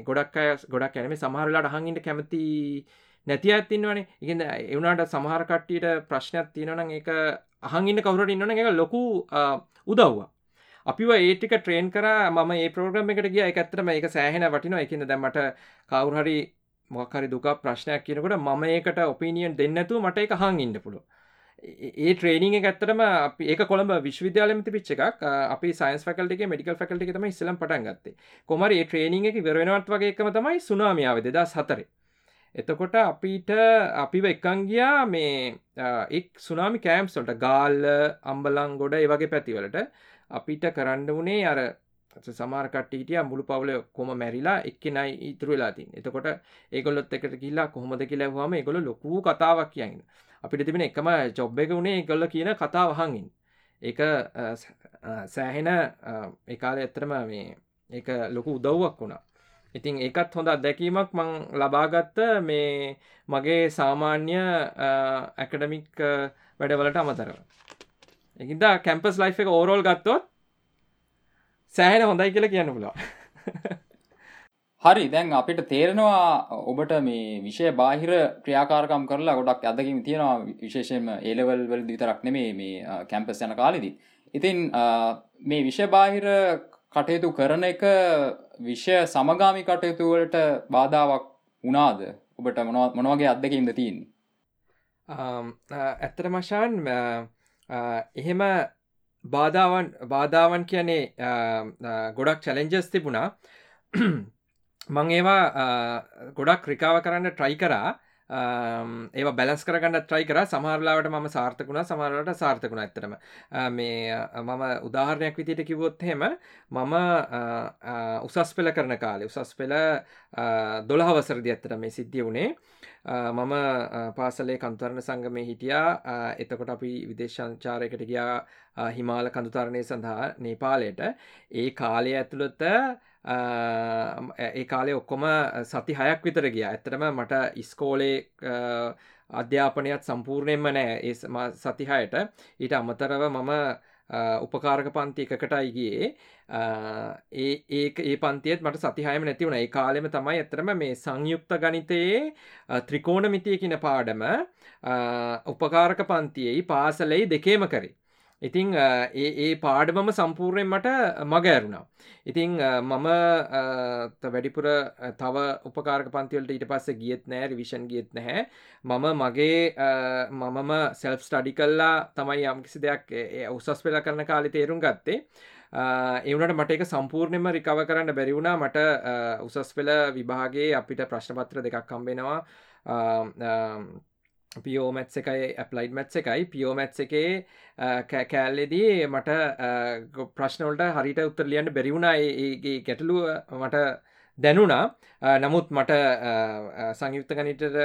ගොඩක් අය ගොඩක් ඇනම සමහරලාට අහංඉන්ට කැමති නැති ඇතින්නවනේ ඉගද එවුණට සමහරකට්ටියට ප්‍රශ්නයක් තියෙනවන එක අහංඉන්න කවුරට ඉන්නන එක ලොකු උදව්වා අපිව ඒටික ට්‍රේන් කර ම ඒ ප්‍රෝග්‍රම් එකට ගිය. එක ඇත්තම එක සෑහෙන වටින එකන්න දැමට කවුරහරි මොකරි දුක ප්‍රශ්නයක් කියනකොට මම ඒකට ඔපිනියන් දෙන්නතු මට එක හං ඉන්න පුළුව ඒ ට්‍රේනිං ඇත්තරම ඒක කොළඹ විශ්විද්‍යාලම පිච්ච එකක්. අපි සයින්ස් ෆකල්ට මඩිකල් ෆකල්ට තම ඉස්ලම් පටන් ගත්තේ. කොමර ඒ ට්‍රේනිං එක වෙරෙනවත් වගේ එකම තමයි සුනාමියාව දෙදා සතරේ එතකොට අපිට අපිව එකන් ගියා මේ එක් සුනාමි කෑම්ස්වලට ගාල්ල අම්බලං ගොඩ ඒ වගේ පැතිවලට. අපිට කරන්න වනේ අර සමාරකට්ටිටිය මුළු පවල කොම මැරිලා එක්කෙනයි ඉතුරු වෙලා තින් එතකොට ඒගොල්ලොත් එකට කියලා කොහොමද කියලා හම ඒගොල ලොකූ කතාවක් කියන්න අපිට තිබෙන එකම චොබ් එක වුණේ ගොල්ල කියන කතාවහඟින් ඒක සෑහෙන ඒකාල ඇත්තරම මේ ඒක ලොකු උදව්වක් වුණා. ඉතින් ඒකත් හොඳ අත්දැකීමක් මං ලබාගත්ත මේ මගේ සාමාන්‍ය ඇකඩමික් වැඩවලට අමතරව. එකින්ද කැම්පස් ලයි් එක ඕරෝල් ගත්තොත් සෑහෙන හොඳයි කියලා කියන්න පුලා හරි දැන් අපිට තේරෙනවා ඔබට මේ විෂය බාහිර ක්‍රියාකාරකම් කරලා ගොඩක් අදකින් තියෙනවා විශේෂයෙන්ම ඒලවල් වල විතරක් නෙමේ මේ කැම්පස් යන කාලෙදී. ඉතින් මේ විෂය බාහිර කටයුතු කරන එක විෂය සමගාමි කටයුතුවලට බාධාවක් වනාද ඔබට මොනවගේ අත්දකින්ද තියන්නේ? ඇත්තට මශාන් එහෙම බාධාවන් බාධාවන් කියන්නේ ගොඩක් චැලෙන්ජස් තිබුණා. මං ඒවා ගොඩක් රිකාව කරන්න ට්‍රයි කරා. ඒ බැලස් කරගන්න ට්‍රයි කර. සමහරලාවට ම සාර්ථකුණ සමහරට සාර්ථකුණ ඇතරම මේ මම උදාහරණයක් විතිට කිවොත් හෙම මම උසස් පෙළ කරන කාලේ උසස් පෙළ දොළහවසරදි ඇත්තට මේ සිද්ධිය වුණේ. මම පාසලේ කන්තරණ සංගමය හිටියා. එතකොට අපි විදේශංචාරයකට ගියා හිමාල කඳුතරණය සඳහා නේපාලයට. ඒ කාලය ඇතුළත ඒ කාලේ ඔක්කොම සති හයක් විතර ගිය. ඇතරම මට ඉස්කෝලේ අධ්‍යාපනයත් සම්පූර්ණයෙන්ම නෑ. ඒ සතිහයට ඊට අමතරව මම උපකාරක පන්ති එකකටයි ගියේ. ඒ ඒ ඒ පන්තියත් මට සතිහයම නැති වුණ. ඒ කාලෙම තමයි ඇතරම මේ සංයුක්ත ගනිතයේ ත්‍රිකෝණ මිතිය කියන පාඩම උපකාරක පන්තියෙයි පාසලෙයි දෙකේම කරේ. ඉතිං ඒ ඒ පාඩමම සම්පූර්ණයෙන් මට මග ඇරුණා. ඉතිං මම වැඩිපුර තව උපකාරක පන්තිවලට ඊට පස්ස ගියත් නෑ රිවිෂන් ගියත් නැහැ. මම මගේ මමම සෙල්ෆ් ස්ටඩි කල්ලා තමයි යම්කිසි දෙයක් උසස් වෙලා කරන කාලි තේරුම් ගත්තේ. එවනට මට එක සම්පූර්ණයම රිකව කරන්න බැරිවුණා මට උසස් පෙළ විභාගේ අපිට ප්‍රශ්නපත්‍ර දෙකක් කම්බෙනවා පියෝමැත්ස එකයි ඇප්ලයිඩ් මැත්ස එකයි. පියෝමැත්ස එකේ කෑල්ලෙදී මට ප්‍රශ්නවලට හරිට උත්තර ලියන්න බැරිවුණා ඒගේ ගැටලුව මට දැනුණා. නමුත් මට සංයුක්ත ගනිටට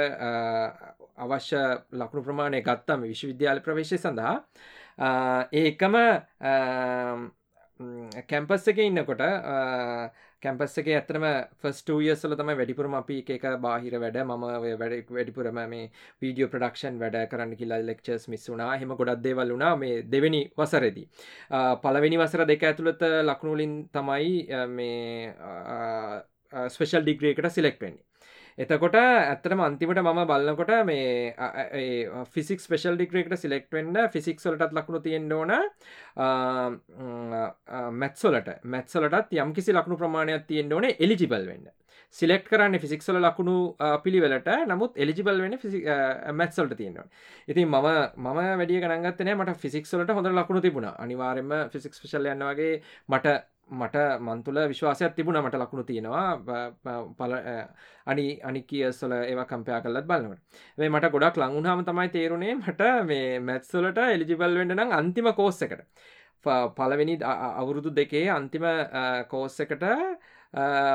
අවශ්‍ය ලකුණු ප්‍රමාණය ගත්තම විශ්වවිද්‍යාල ප්‍රවේශය සඳහා. ඒකම කැම්පස් එක ඉන්නකොට කැම්පස් එක ඇත්තම ෆස්ටයසල තම වැඩිපුරම අපි එක බාහිර වැඩ ම වැඩ වැඩිපුරම මේ වීඩියෝ ප්‍රඩක්ෂන් වැඩ කරන්න කියලා ලෙක්චර්ස් මිස්සුනා හෙම ගොඩක් දේවල් වුණා මේ දෙවැනි වසරෙදි. පලවෙනි වසර දෙක ඇතුළත ලක්ුණුලින් තමයි මේ ස්පෙෂල් ඩිග්‍රේකට සිලෙක්වෙන්නේ එතකොට ඇත්තටම අන්තිමට මම බලන්නකොට මේ ෆිසික් ස්පෙශල් ඩික්‍රේකට සිලෙක්ටවෙන්න ෆිසික්සොලටත් ලක්ුණු තියෙන් ඕන. මැත්සොලට මැත්සලටත් යම් කිසි ලක්ුණු ප්‍රමාණයක් තියෙන් ඕන එලිජිබල් වෙන්න. සිලෙක්් කරන්න ෆිසික්සල ලකුණු පිළිවෙලට. නමුත් එලිජිබල් වෙන මැත්සල්ට තියෙනවා ඉතින් මම මම වැඩිය ගනගත්තනය මට ෆිසික්සලට හොඳ ලකුණු තිබුණ. අනිවාරෙන්ම ෆිසික්ස් පශල් යන්නවගේ මට මට මන්තුල විශ්වාසයක් තිබුණ මට ලකුණු තියෙනවා. පල අනි අනි කියස්සල ඒව කම්පයා කලත් බලන්නට මේ මට ගොඩක් ලංුණහම තමයි තේරුණේ මට මේ මැත්සොලට එලිජිබල් වෙන්ඩ නම් අන්තිම කෝස්ස එකට. පලවෙනි අවුරුදු දෙකේ අන්තිම කෝස්ස එකට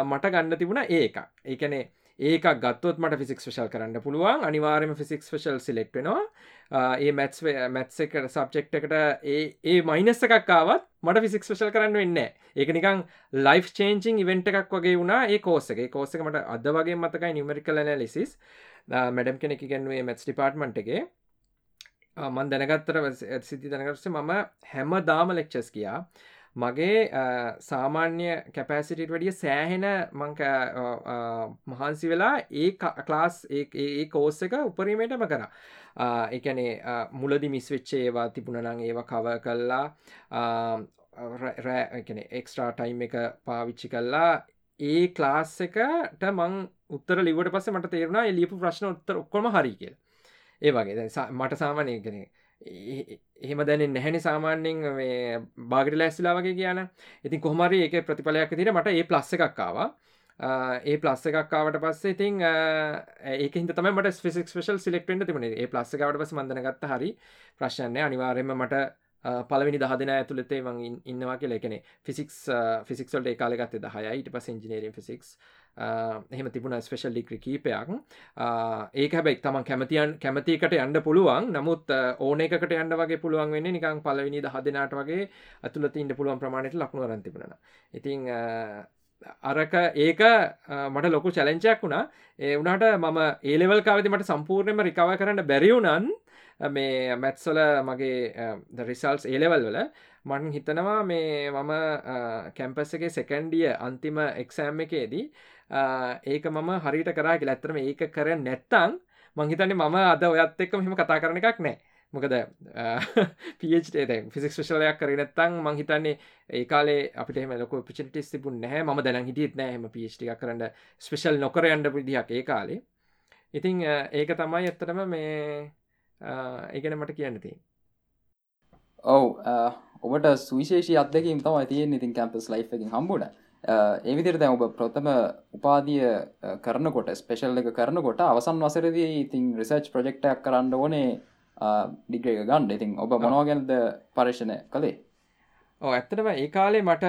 මට ගන්න තිබුණ ඒක ඒකනේ ඒක ගත්තොත් මට ෆිසික් ශල් කරන්න පුළුවන්. අනිවාරම ෆිසික් ශල් සිලෙක්් වෙනවා. ඒ මැත්ස් මැත්ස එකට සබ්ෙක්් එකට ඒ ඒ මයිනස්ස එකක්කාවත් මට ෆිසික් ශල් කරන්න වෙන්න ඒක නිකං ලයි් චේන්චිං ඉවෙන්ට එකක් වගේ වුණා ඒ කෝසගේ කෝසක මට අද වගේ මතකයි නිමරිකල නැලිසිස් මැඩම් කෙනෙක ගැන්වේ මැත්ස් ඩිපාර්ට්මන්ට් එකේ. මන් දැනගත්තර සිද්ධි දැනගරස මම හැම දාම ලෙක්චස් කියා මගේ සාමාන්‍ය කැපෑසිටිට වැඩිය සෑහෙන මංක මහන්සි වෙලා ඒ ක්ලාස් ඒ කෝස්ස එක උපරීමයටම කර. එකනේ මුලදි මිස්වෙච්චේ ඒවා තිබුණනං ඒව කව කල්ලා රෑන එක්ස්ට්‍රා ටයිම් එක පාවිච්චි කල්ලා ඒ ක්ලාස් එකට මං උත්තර ලිවට පස්ස මට තේරුණා ලියපු ප්‍රශ්න උත්තර ඔක්කොම හරි කියල. ඒ වගේ. මට සාමානය කෙනෙ එහෙම දැන නැහැනි සාමාන්‍යෙන් බාගට ලැස්සිලා වගේ කියන ඉතින් කොහමරි ඒක ප්‍රතිඵලයක් තිර මට ඒ ප්ලස්ස එකක්කාවා ඒ ප්ලස්ස එකක්කාවට පස්සේ ඉතින් ඒක හිත තම මට ස්පිසික් ස්පේෂල් සිලෙක්ටෙන්ට තිබුණේ. ඒ ප්ලස්ස එකවට පස මඳනගත්ත හරි ප්‍රශ්නය අනිවාර්යම මට පලවිනි දහදන ඇතුළතේ වන් ඉන්නවා කියල. එකනෙ ෆිසික්ස් ෆිසික්සල්ට ඒකාලගත්තේ දහය ඊට පස් ඉජිනීරම් ෆිසික්ස් එහෙම තිබුණ ස්පේෂල් ලික්‍රි කීපයක්. ඒක හැබැක් තම කැමතියන් කැමතිකට යන්න පුළුවන්. නමුත් ඕන එකට යන්න වගේ පුළුවන් වෙන්න නිකං පලවිනි දහදනාට වගේ ඇතුළත ඉන්න පුළුවන් ප්‍රමාණයට ලක්ුණු රන්තිබුණ ඉතිං අරක ඒක මට ලොකු චලෙන්චයක් වුණා. ඒ වුණට මම ඒලෙවල් කාවති මට සම්පූර්ණයම රිකව කරන්න බැරිවුණන් මේ මැත්සොල මගේ රිසල්ස් ඒලෙවල් වල මට හිතනවා මේ මම කැම්පස්සගේ සෙකන්ඩිය අන්තිම එක්සෑම් එකේදී ඒක මම හරිට කරා ඇත්තරම ඒක කර නැත්තං මංහිතන්නේ මම අද ඔයත් එක්ක මෙම කතා කරන එකක් නෑ. මොකද පිට ෆිසික් ශලයක් කර නැත්තං මංහිතන්නේ ඒකාලේ අපිට එම ලොක පිචිටිස් තිබුන් නැහැ. ම දැන හිටියත් නෑම පිටික කරන්න. ස්පෙෂල් නොකර යන්ඩ විදිහක් ඒ කාලේ. ඉතිං ඒක තමයි ඇත්තටම මේ ඒගැන මට කියන්න තිය ඔව් ඔබට සුවිශේෂී අදකින් තමයි තියෙන් ඉතින් කැම්පස් ලයි් එකින් හම්බුණ. ඒවිදිර දැ ඔබ ප්‍රථම උපාදිය කරනකොට ස්පෙශල් එක කරනකොට අවසන් වසරදී ඉතින් රිසර්ච් ප්‍රජෙක්්ටක් කරන්න ඕනේ ඩිග්‍රේක ගන්න. ඉතින් ඔබ මොනවාගැනද පර්ේෂණය කළේ? ඇත්තටම ඒ කාලේ මට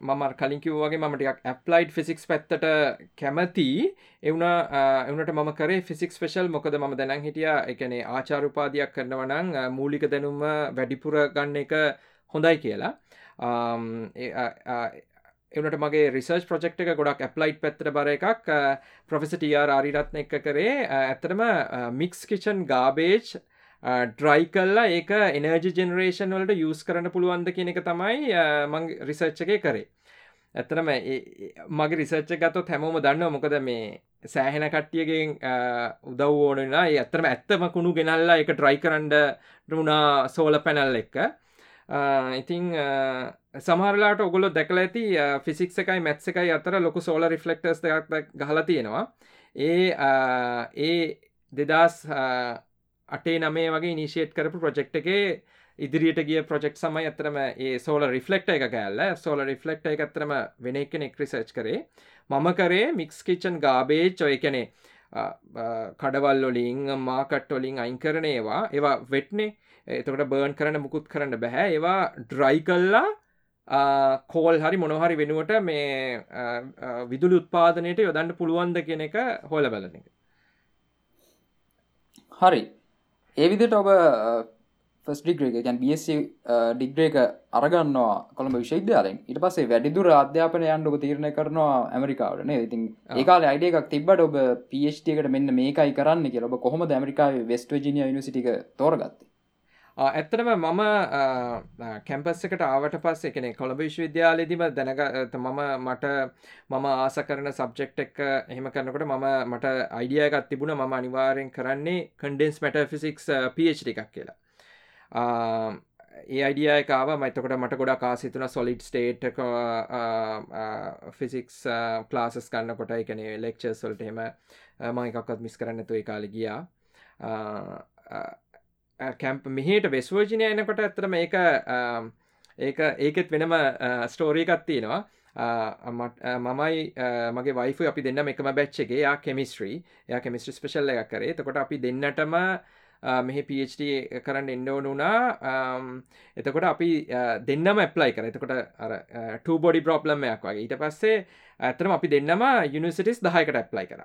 මම කලින් කිව්වගේ මමටක් ඇප්ලයිඩ් ෆිසික්ස් පැත්තට කැමති. එවුණ එවනට ම කරේ ෆිසික් ස්පේෂල් මොකද ම දැනන් හිටිය එකනේ ආචාරුපාදයක් කරනවනං මූලික දැනුම වැඩිපුර ගන්න එක හොඳයි කියලා. Um, එවනට මගේ රිසර්ච් ප්‍රජෙක්් එක ගොඩක් ඇප්ලයිට් පැත්තර බර එකක්. ප්‍රොෆෙසිටර් ආරිරත්න එක කරේ. ඇත්තටම මික්ස් කිචන් ගාබේජ් ඩ්‍රයි කල්ලා ඒක එනර්ජි ජෙනරේෂන් වලට යස් කරන්න පුළුවන්ද කියන එක තමයි මං රිසර්ච්ච එක කරේ. ඇත්තනම මගේ රිසර්ච්ච ගතොත් හැමෝම දන්න මොකද මේ සෑහෙන කට්ටියගෙන් උදව් ඕනනා ඇත්තරම ඇත්තම කුණු ගෙනල්ලා එක ට්‍රයි කරන්ඩ රුණා සෝල පැනල් එක්ක ඉතිං සමහරලාට ඔගොලො දැකල ඇති ෆිසික් එකයි මැත්ස එකයි අතර ලොකු සෝල රිෆලෙක්ටර්ස් දෙයක් ගහලා තියෙනවා. ඒ ඒ දෙදස් අටේ නමේ වගේ නිශේට් කරපු ප්‍රජෙක්් එක ඉදිරියට ගිය ප්‍රජෙක්් සමයි අතරම ඒ සෝල රිෆලෙක්ට එක කෑල්ල සෝල රිෆලෙක්ට එක අතරම වෙන කෙනෙක් රිසර්ච් කරේ. මම කරේ මික්ස් කිචන් ගාබේච් ඔය කනේ කඩවල්ලොලින් මාකට්ටොලින් අයින් කරන ඒවා. ඒවා වෙට්නේ එතකට බර්න් කරන්න මුකුත් කරන්න බැහැ. ඒවා ඩ්‍රයි කල්ලා කෝල් හරි මොනොහරි වෙනුවට මේ විදුලි උත්පාදනයට යොදන්න පුළුවන්ද කියන එක හොල බලන එක හරි ඒවිදිට ඔබ ෆස්ඩිග්‍රේක ගැන් බස් ඩිග්‍රේක අරගන්නවා කොළඹ විශේදයාලෙන් ඉට පසේ වැඩිදුර අධ්‍යාපන යන්ඩක තීරණය කරනවා ඇමරිකාවටන ඉතින් ඒකාල අයිඩ එකක් තිබට ඔබ පHටකට මෙන්න මේකයි කරන්න කිය ඔබ කොහොම ඇමරිකාව වෙස්ට ජිනිය නිසිටික තෝරගත්තේ ඇත්තටම මම කැම්පස් එකට ආවට පස්ස එකනෙ කොළඹ විශ්වවිද්‍යාලෙදිම දැනග මම මට මම ආස කරන සබ්ජෙක්් එක එහෙම කරනකොට මම මට අයිඩියගත් තිබුණ මම අනිවාරයෙන් කරන්නේ කන්ඩෙන්ස් මැට ෆිසික්ස් පH එකක් කියලා. ඒ අයිඩිය එකකාව මතකොට මට ගොඩා කාසිතුන සොලිඩ් ස්ටේට් ෆිසික්ස් ප්ලාසස් කන්නකොට එකනේ ලෙක්චර් සොල්ට හෙම මයිකක්ත් මිස් කරන්නතු ඒ කාලි ගියා. කැම්ප මෙහට වෙස්වර්ජිනය එනකොට ඇතරම ඒක ඒක ඒකෙත් වෙනම ස්ටෝරීකත් තියෙනවා. මමයි මගේ වයිෆ අපි දෙන්න එකම බැච්චගේ යා කෙමිස්ට්‍රී යා කෙමිස්ට්‍රි ස්පේශල්ල එකක් කරේ. තකොට අපි දෙන්නටම මෙහි PhD කරන්න එන්නඕන වුණා. එතකොට අපි දෙන්නම ඇප්ලයි කර. එතකොට ට බොඩි ප්‍රෝබ්ලම්මයක් වගේ. ඊට පස්සේ ඇතරම අපි දෙන්නම යුනිසිටිස් දහයකට ඇප්ලයි කර.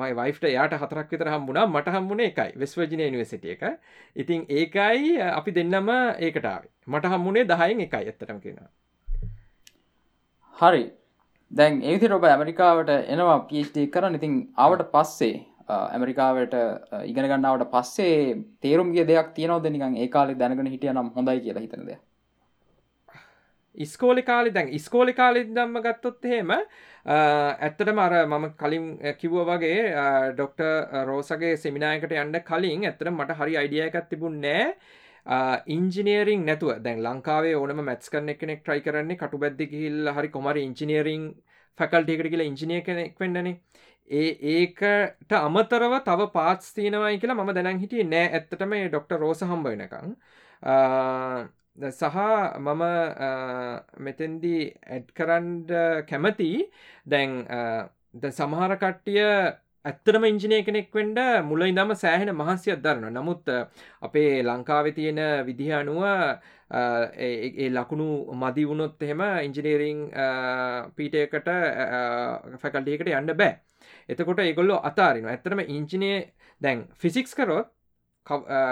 මයි වයිට යාට හතරක් විතර හම්බුණා. මට හම්බුණ එකයි. වෙස්වජින නිවසිට එක. ඉතින් ඒකයි අපි දෙන්නම ඒකටාව මට හම්බුණේ දහයෙන් එකයි ඇත්තරම කියෙන හරි. දැන් ඒති රොබ ඇමරිකාවට එනවා පිස්ටි කරන්න. ඉතින් ආවට පස්සේ ඇමරිකාවට ඉගෙනගන්නාවට පස්සේ තේරුම්ගේ දෙයක් තියනවද? නිකන් ඒකාලෙ දැනගෙන හිටිය නම් හොඳයි කියලා හිතනද ඉස්කෝලි කාලි දැන් ඉස්කෝලි කාලි දම්ම ගත්තොත් හෙම ඇත්තට මර මම කලින් කිව්ව වගේ ඩොක්ට රෝසගේ සෙමිනායකට යන්න කලින් ඇත්තට මට හරි අයිඩිය එකත් තිබුණ නෑ. ඉංජිනීරිං නැතුව. දැන් ලංකාවේ ඕනම මැත්ස් කරන කෙනෙක් ට්‍රයි කරන්නේ කටු බැද්දි හිල් හරි කොමරි ඉංජිනීරිං ෆැකල්ටියකට කියලා ඉංජිනය කෙනෙක් වෙන්නනේ. ඒ ඒකට අමතරව තව පාත්ස් තියෙනවයි කියලා මම දැනන් හිටිය නෑ. ඇත්තටම ඩොක්ට රෝස හම්බ වෙනකං සහ මම මෙතෙන්දී ඇඩ් කරන්ඩ කැමති දැන් සමහර කට්ටිය ඇත්තරම ඉංජිනය කෙනෙක් වෙන්ඩ මුල ඉදම සෑහෙන මහන්සියක් දරන නමුත් අපේ ලංකාවෙ තියෙන විදිහ අනුව ඒ ලකුණු මදි වුණොත් එහෙම ඉංජිනීරිං පීටයකට ෆැකල්ටියකට යන්න බෑ. එතකොට ඒගොල්ලො අතාරින ඇතරම ඉංජිනය දැන් ෆිසික්ස් කරොත්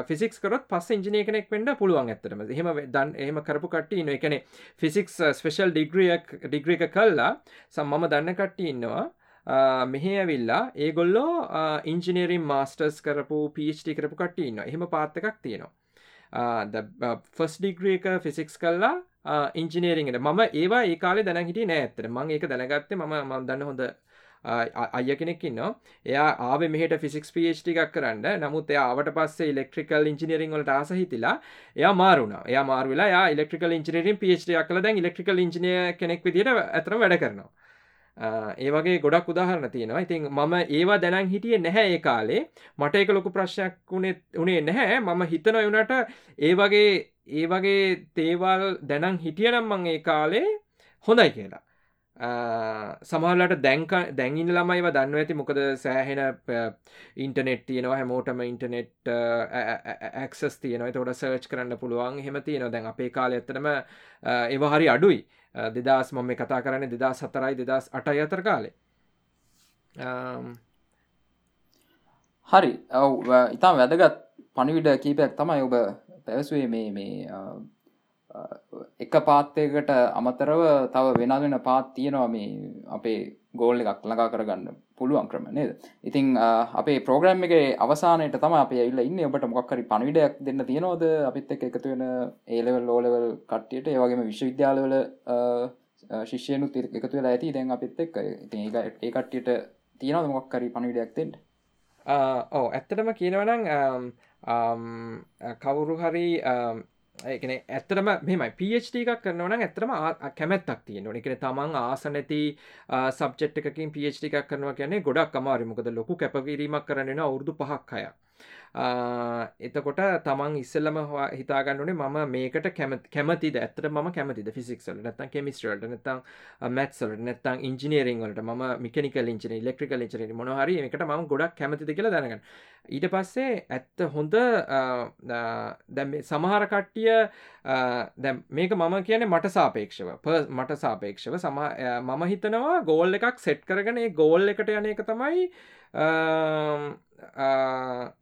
ෆිසික්ස් කරොත් පස් ඉංජිනය කෙනෙක් වෙන්ඩ පුළුවන් ඇතරම හෙම දන් එහම කරපු කට්ටි ඉන්න එකනෙ ෆිසික්ස් ස්පෙෂල් ඩිග්‍රියක් ඩිග්‍රික කල්ලා සම් මම දන්න කට්ටි ඉන්නවා. මෙහ ඇවිල්ලා ඒගොල්ලෝ ඉංජිනීරින් මාස්ටර්ස් කරපු පිච්ටි කරපු කට්ටි ඉන්න එහෙම පාත්ත එකක් තියෙනවා. ෆස් ඩිග්‍රියක ෆිසික්ස් කල්ලා ඉංජිනේරින්ට මම ඒවා ඒ කාලේ දැන හිටිය නෑ ඇතර මං ඒක දැනගත්තේ ම ම දන්න හොඳ uh, අය කෙනෙක්කින්න එයා ආව මෙහට ෆිසික්ස් පේට් එකක් කරන්න. නමුත් එයාට පස්සේ ඉලෙක්ට්‍රිකල් ඉංජිනීරින් වලට ආස හිතිලා එයා මාරුණ එයා මාරුවෙලා යා ඉලෙක්ට්‍රිකල් ඉංජිනීරින් පේට් එකක් කළ. දැන් ඉලෙක්ට්‍රිකල් ඉංජිනය කෙනෙක් විදිට ඇතර වැඩ කරනවා. ඒ වගේ ගොඩක් උදාහරණ තියෙනවා. ඉතින් මම ඒවා දැනන් හිටිය නැහැ ඒ කාලේ. මට එක ලොකු ප්‍රශ්යක් වුණේ උනේ නැහැ. මම හිතන වුනට ඒ වගේ ඒ වගේ තේවල් දැනන් හිටියනම් මං ඒ කාලේ හොඳයි කියලා. සමහලට දැන්ක දැන්ඉන්න ළමයිව දන්න ඇති. මොකද සෑහෙන ඉන්ටනෙට් තියෙනවා. හැමෝටම ඉන්ටනෙට් ඇක්සස් තියනව. තොට සර්ච් කරන්න පුළුවන්. හෙම තියෙන දැන් අපේ කාල ඇත්තනම ඒවහරි අඩුයි. දෙදස් මොම කතා කරන්න දෙදා සතරයි දෙදස් අටයි අතර කාලේ හරි. ඔව ඉතාම් වැදගත් පණිවිඩ කීපයක් තමයි ඔබ පැවසුවේ මේ මේ එක පාත්තයකට අමතරව තව වෙනගෙන පාත් තියෙනවා මේ අපේ ගෝල්ල එකක් ළඟා කරගන්න පුළුවන් ක්‍රම නේද? ඉතිං අපේ ප්‍රෝග්‍රම් එක අවසානයට තම අප ඇල්ල ඉන්න. ඔබට මොක්කරි පණවිඩයක් දෙන්න තියෙනවද? අපිත් එක් එකතු වෙන ඒලෙවල් ලෝලවල් කට්ටියට. ඒවගේම විශ්වවිද්‍යාලවල ශිෂයනු තිර එකතු වෙලා ඇති. දැන් අපිත් එක් ඉතින් ඒ කට්ටියට තියෙනවද මොක්කරි පණවිඩයක් දෙෙන්ට ඕ ඇත්තටම කියනවනං කවුරු හරි ඒකන ඇතරම මෙමයි පHD එකක් කරනවන ඇතරම කැමැත්තක් තියෙන එකන තමන් ආසනැති සබ්චෙට් එකකින් පHD එකක් කරනවා කියන්නේ ගොඩක් අමාරිමකද ලොකු කැපකිරීමක් කරන්න අවුරදු පහක් අය එතකොට තමන් ඉස්සල්ලම හිතාගන්නනේ මම මේකට කැමති ඇතර ම කැමති ෆිසික්සල් නත්තන් කෙමිස්ටරට නතම් මැත්සලට නත්තං ඉංජිනීරිං වලට? ම මිකනිකල් ඉංජින ලෙක්ට්‍රිකල් ඉචන මොහරි එකට ම ගොඩක් කැමතිද කියලා දැනගන්න. ඊට පස්සේ ඇත්ත හොඳ දැ සමහර කට්ටිය දැ මේක මම කියන මට සාපේක්ෂව. මට සාපේක්ෂව සම මම හිතනවා ගෝල් එකක් සෙට් කරගෙන ගෝල් එකට යන එක තමයි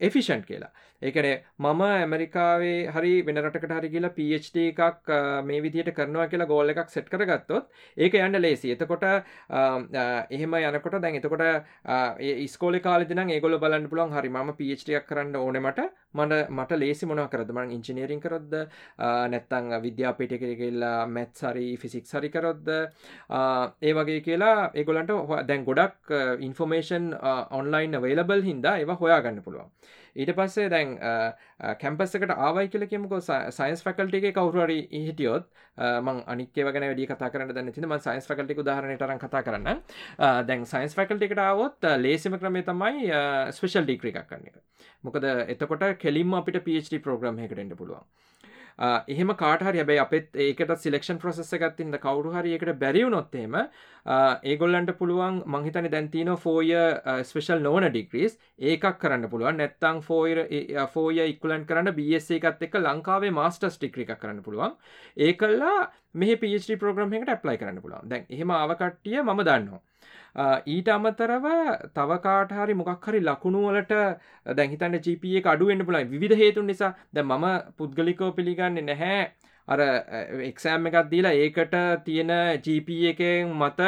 එෆිෂන්් කියලා. ඒකන මම ඇමරිකාවේ හරි වෙනරටකට හරි කියලා පHD එකක් මේ විදියට කරනවා කියලා ගෝල්ල එකක් සෙට් කරගත්තොත් ඒක යන්න ලේසි එතකොට එහෙම යනකොට දැන් එතකොට ස්කෝල කාලදින ඒගොල බලන්න පුළන් හරි ම පHD එකක් කරන්න ඕනමට මට. මට ලේසි මොන කරදම ඉංජිනීරින් කරොද්ද? නැත්තං විද්‍යාපිට කරගල්ලා මැත් සරි ෆිසික් සරි කරොද්ද? ඒ වගේ කියලා ඒගොලන්ට දැන් ගොඩක් ඉන්ෆෝමේෂන් ඔන්ලයින් වේලබල් හින්දා ඒවා හොයාගන්න පුළුවන්. ඊට පස්සේ දැන් කැම්පස්සකට ආවයි කියල කෙමක සයින්ස් ෆැකල්ටිගේ කවරුවරි හිටියොත් මං අනික්ව ගැන වැඩි කතා කරන්න දන්න තිම සයින්ස් ෆැකල්ටි උදාහරනටරන් කතා කරන්න දැන් සයින්ස් ෆැකල්ටිකට આવොත් ලේසිම ක්‍රමේ තමයි ස්පේෂල් ඩික්‍රි එකක් කන්න එක. මොකද එතකොට කෙලින්ම අපිට PhD ප්‍රෝග්‍රම් එකටෙන්ට පුළුවන්. එහෙම කාටහරි හැබයි අපත් ඒකට සිලෙක්ෂන් ප්‍රසෙස එකත්තින්ද කවරු හරි එකට බැරිවුනොත්තේම ඒගොල්ලන්ට පුළුවන් මංහිතන දැන්තින ෆෝය ස්පේෂල් නෝන ඩිග්‍රීස් ඒකක් කරන්න පුළුවන්. නැත්තං ෆෝයර ෆෝය ඉක්ලන් කරන්න බස එකත් එක ලංකාවේ මාස්ටර්ස් ටික්‍රික කරන්න පුළුවන්. ඒකල්ලා මෙහ පිච ප්‍රෝග්‍රම් එකට ඇප්ලයි කරන්න පුළුවන්. දැන් එහෙම ආවකට්ටිය ම දන්නවා. ඊට අමතරව තවකාට හරි මොකක් හරි ලකුණුවලට දැහිතන්න ජප එක අඩුවෙන්න්න පුලයි විධ හේතුන් නිසා. ද මම පුද්ගලිකෝ පිළිගන්න නැහැ. අර එක්සෑම් එකක් දීලා ඒකට තියෙන ජීප එකෙන් මත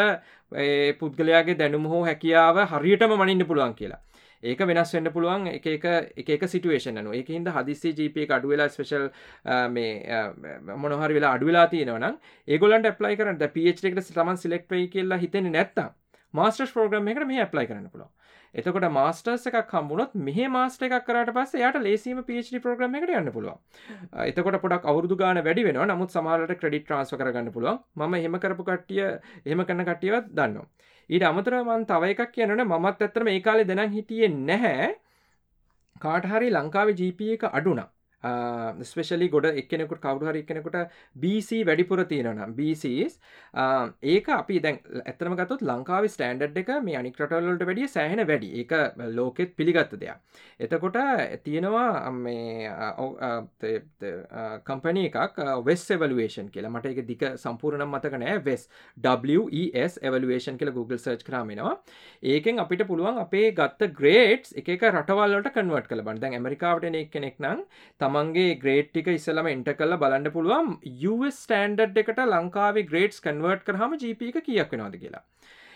පුද්ගලයාගේ දැනුම හෝ හැකියාව හරියටම මනින්න පුළුවන් කියලා. ඒක වෙනස් වෙන්න පුළුවන් එක එක සිටුවේෂන න එක හිද හදිසි ජීප එක අඩුවෙලා ස්පේශල් මේ මොනහරි වෙලා අඩුවෙලා තියෙනවනම් ඒගොලන්ට ප්ලයි කරට පිච් එකට තමන් සිලෙක්ටයි කියලා හිතෙන නැත්තම් මාස්ටර්ස් ප්‍රෝග්‍රම් එකට මේ ඇප්ලයි කරන්න පුළො එතකොට මාස්ටර්ස් එකක් හම්බුණොත් මෙහ මාස්ට එකක් කරට පස්ස යට ලේසිම පිච් ප්‍රෝග්‍රම එකට යන්න පුළුව එතකොට පොඩක් අවුරදු ගාන වැඩි වෙන නමුත් සමාලට ක්‍රඩිට ට්‍රන්ස් කරගන්න පුළුව ම හෙම කරපු කට්ටිය එහෙම කන්න කට්ටියවත් දන්න ඊට අමතරමන් තව එකක් කියනට මත් ඇත්තරම ඒ කාලෙ දෙනම් හිටියේ නැහැ. කාට හරි ලංකාවේ ජීප එක අඩුනා. Uh, ස්පෙශලි ගොඩ එක්කෙනෙකුට කවුහරි එකනෙකුට BC වැඩිපුර තියෙනනම් BCස් uh, ඒක අපි දැන් ඇතරම ගතුත් ලංකාව ස්ටන්ඩ් එක මේ අනික්‍රටල්ලට වැඩිය සෑහෙන වැඩි. එක ලෝකෙත් පිළිගත්ත දෙයක්. එතකොට තියෙනවා uh, මේ කම්පනය එකක් වෙස් එවලුවේෂන් කියලා. මට එක දික සම්පූර්ණ මතක නෑ. වෙස් WES එවලුවේෂන් කියල Google සර්ච් කරාමෙනවා ඒකෙන් අපිට පුළුවන් අපේ ගත්ත ග්‍රේට්ස් එක රටවල්ලට කන්වර්ට කළ බන්දැන් ඇමරිකාවට එක් කෙනෙක් නම් තම තමන්ගේ ග්‍රේට්ටික ඉස්සලම එන්ට කල්ල බලන්න පුළුවන් ස්ටන්ඩ් එකට ලංකාවේ ග්‍රේට්ස් කන්වර්ට් කරහම ජීප එක කියක් වෙනවාද කියලා.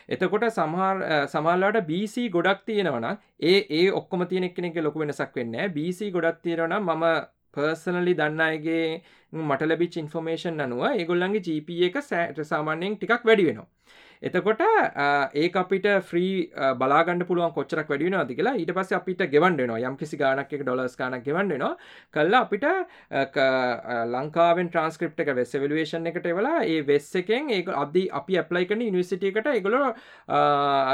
එතකොට සමහර සමල්ලාට BC ගොඩක් තියෙනවන ඒ ඒ ඔක්කොම තියෙනෙක් කෙනෙක ලොක වෙනසක් වෙන්න BC ගොඩක් තියෙනවන මම පර්සනලි දන්න අයගේ මට ලැබිච් ඉන්ෆෝමේෂන් අනුව ඒගොල්ලන්ගේ GP එක සෑට සාමාන්‍යයෙන් ටිකක් වැඩි වෙනවා. එතකොට ඒ අපිට ෆ්‍රී බලාගන්න පුළුවන් කොච්චරක් වැඩින අති කියලා ඊට පස්ස අපිට ගෙවන්ඩනවා යම් කිසි ගානක් එක ඩොලස් කානක් ගෙවන්ඩනවා කල්ලා අපිට ලංකාවෙන් ට්‍රන්ස්ක්‍රප් එක වෙස් වලුවේෂන් එකට වෙලා ඒ වෙස් එකෙන් ඒ අද අපි ඇප්ලයි කන නිසිට එකට එගොල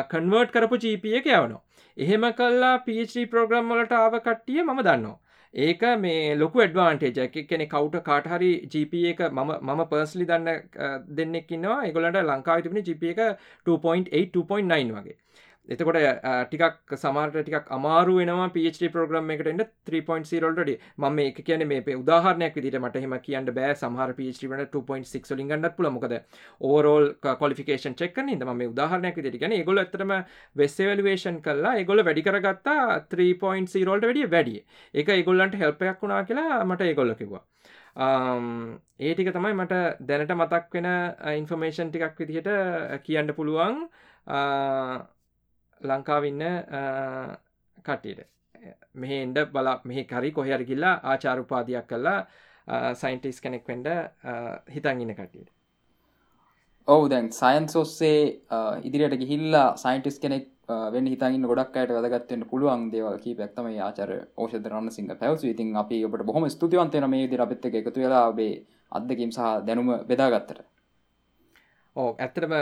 කන්වර්ට් කරපු ජීප එක යවනවා. එහෙම කල්ලා පිච ප්‍රෝග්‍රම් වලට ආව කට්ටිය ම දන්නවා. ඒක මේ ලොකු ඇඩ්වාන්ටේජ එක කෙනෙ කවුට කාටහරි GP එක මම පර්ස්ලි දන්න දෙන්නෙක්කින්නවා එගොලට ලංකාව තිබෙන GP එක 2.8 2.9 වගේ. එතකොට ටිකක් සමාර්ට ටිකක් අමාරු වෙනවා PhD ප්‍රෝග්‍රම් එකට එන්න 3.0ල්ට ම එක කියන මේ උදාහරනයක් විදිට මට හෙම කියන්න බෑ. සමහර PhD වන 2.6 ලින් ගන්නත් පුළ මොකද ඕරෝල් කොලිෆිකේෂන් චෙක්කන ම මේ උදාහරනයක් විදිට ගැන ගොල ඇතරම වෙස්සවලුවේෂන් කල්ලා එගොල වැඩිකරගත්තා 3.0ල්ට වැඩිය වැඩිය. එක ඒගොල්ලන්ට හෙල්පයක් වුණා කියලා මට ඒගොල්ල කිවා ඒටික තමයි මට දැනට මතක් වෙන ඉන්ෆර්මේෂන් ටිකක් විදිහට කියන්න පුළුවන්. ලංකාවන්න කට්ටියට. මෙහ එන්ඩ බල මෙහ කරි කොහරි ගිල්ලා ආචාරුපාදයක් කල්ලා සයින්ටිස් කෙනෙක් වෙන්ඩ හිතන් ඉන්න කටියට ඔවු දැන් සයින්ස් ඔස්සේ ඉදිරියට ගිහිල්ලා සයින්ටිස් කෙනෙක් වෙන්න හිතන්න ගොඩක් අයට වැදගත්වෙන්න පුළුවන් දේවල් කීපයක්තම ආචර ඕෂද රන්න සිංහ පැවසු ඉතින් අපි ඔබට බොහොම ස්තුතිවන්තයන මේ දි අපත් එක එකතු වෙලා ඔබේ අදකින් සහ දැනුම බෙදාගත්තට. ඕ ඇත්තටම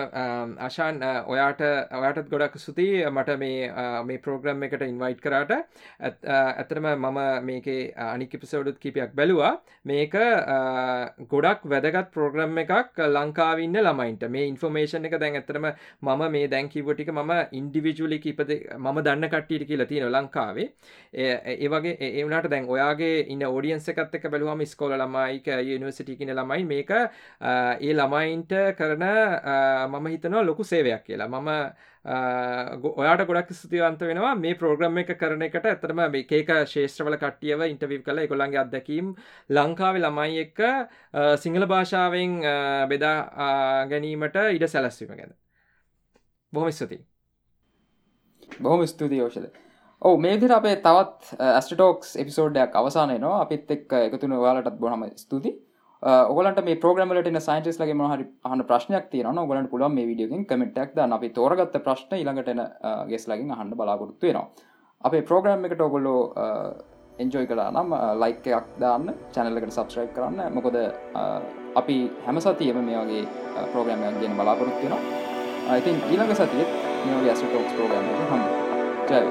අශාන් ඔයාට ඔයාටත් ගොඩක් සුති මට මේ මේ ප්‍රෝග්‍රම් එකට ඉන්වයිට් කරාට. ඇතරම මම මේකේ අනිකිපිසවඩුත් කිපයක් බැලවා. මේක ගොඩක් වැදගත් ප්‍රෝග්‍රම් එකක් ලංකාවන්න ළමයින්ට. මේ ඉන්ෆර්මේෂන් එක දැන් ඇතරම මම මේ දැන්කිවටික මම ඉන්ඩිවිජුලි කිපද මම දන්න කට්ටිට කියලා තියෙන ලංකාවේ. ඒවගේ ඒවනට දැන් ඔයාගේ ඉන්න ෝඩියන්ස එකත් එක බැලුවම ස්කෝල ළමයික යනිවසිටිකින ළමයි මේක ඒ ළමයින්ට කරන මම හිතනවා ලොකු සේවයක් කියලා. මම ඔයාට ගොඩක් ස්තුතිවන්ත වෙනවා. මේ ප්‍රෝග්‍රම් එක කරන එකට ඇතරම මේකේක ශේෂ්ත්‍රවල කට්ටියව ඉන්ටවිව් කළ. එකොළන්ගේ අත්දැකීම් ලංකාව ළමයි එක්ක සිංහල භාෂාවෙන් බෙදා ගැනීමට ඉඩ සැලස්වීම ගැන. බොහොම ස්තුතියි. බොහොම ස්තුතියි ෝෂද ඕ මේදිර අපේ තවත් ඇස්ටටෝක්ස් එපිසෝඩ්ඩයක් අවසානයනවා අපිත් එක් එකතුන වාලටත් බොහම ස්තුතියි. ඔගලට මේ ප්‍රෝග්‍රමලට සයින්ටස් ලගේ මහරි අහන ප්‍රශ්නයක් තියන ගලට පුළුව මේ විඩියකින් කමෙට්ක් ද අපි තෝරගත්ත ප්‍රශ්න ඉළඟටන ගෙස් ලගින් අහන්න බලාපොරත්තු වෙනවා. අපේ ප්‍රෝග්‍රම් එකට ඔගොල්ලෝ එන්ජෝයි කලා නම් ලයිකයක් දාන්න චැනල්ලකට සබස්්‍රයි් කරන්න. මොකොද අපි හැම සතියම මේ වගේ ප්‍රෝග්‍රමයක් ගෙන බලාපොරොත්තුවෙනවා ඉතින් ඊළඟ සතියත් මේ ඇස ටෝක්ස් ප්‍රෝග්‍රම් හම් ජය.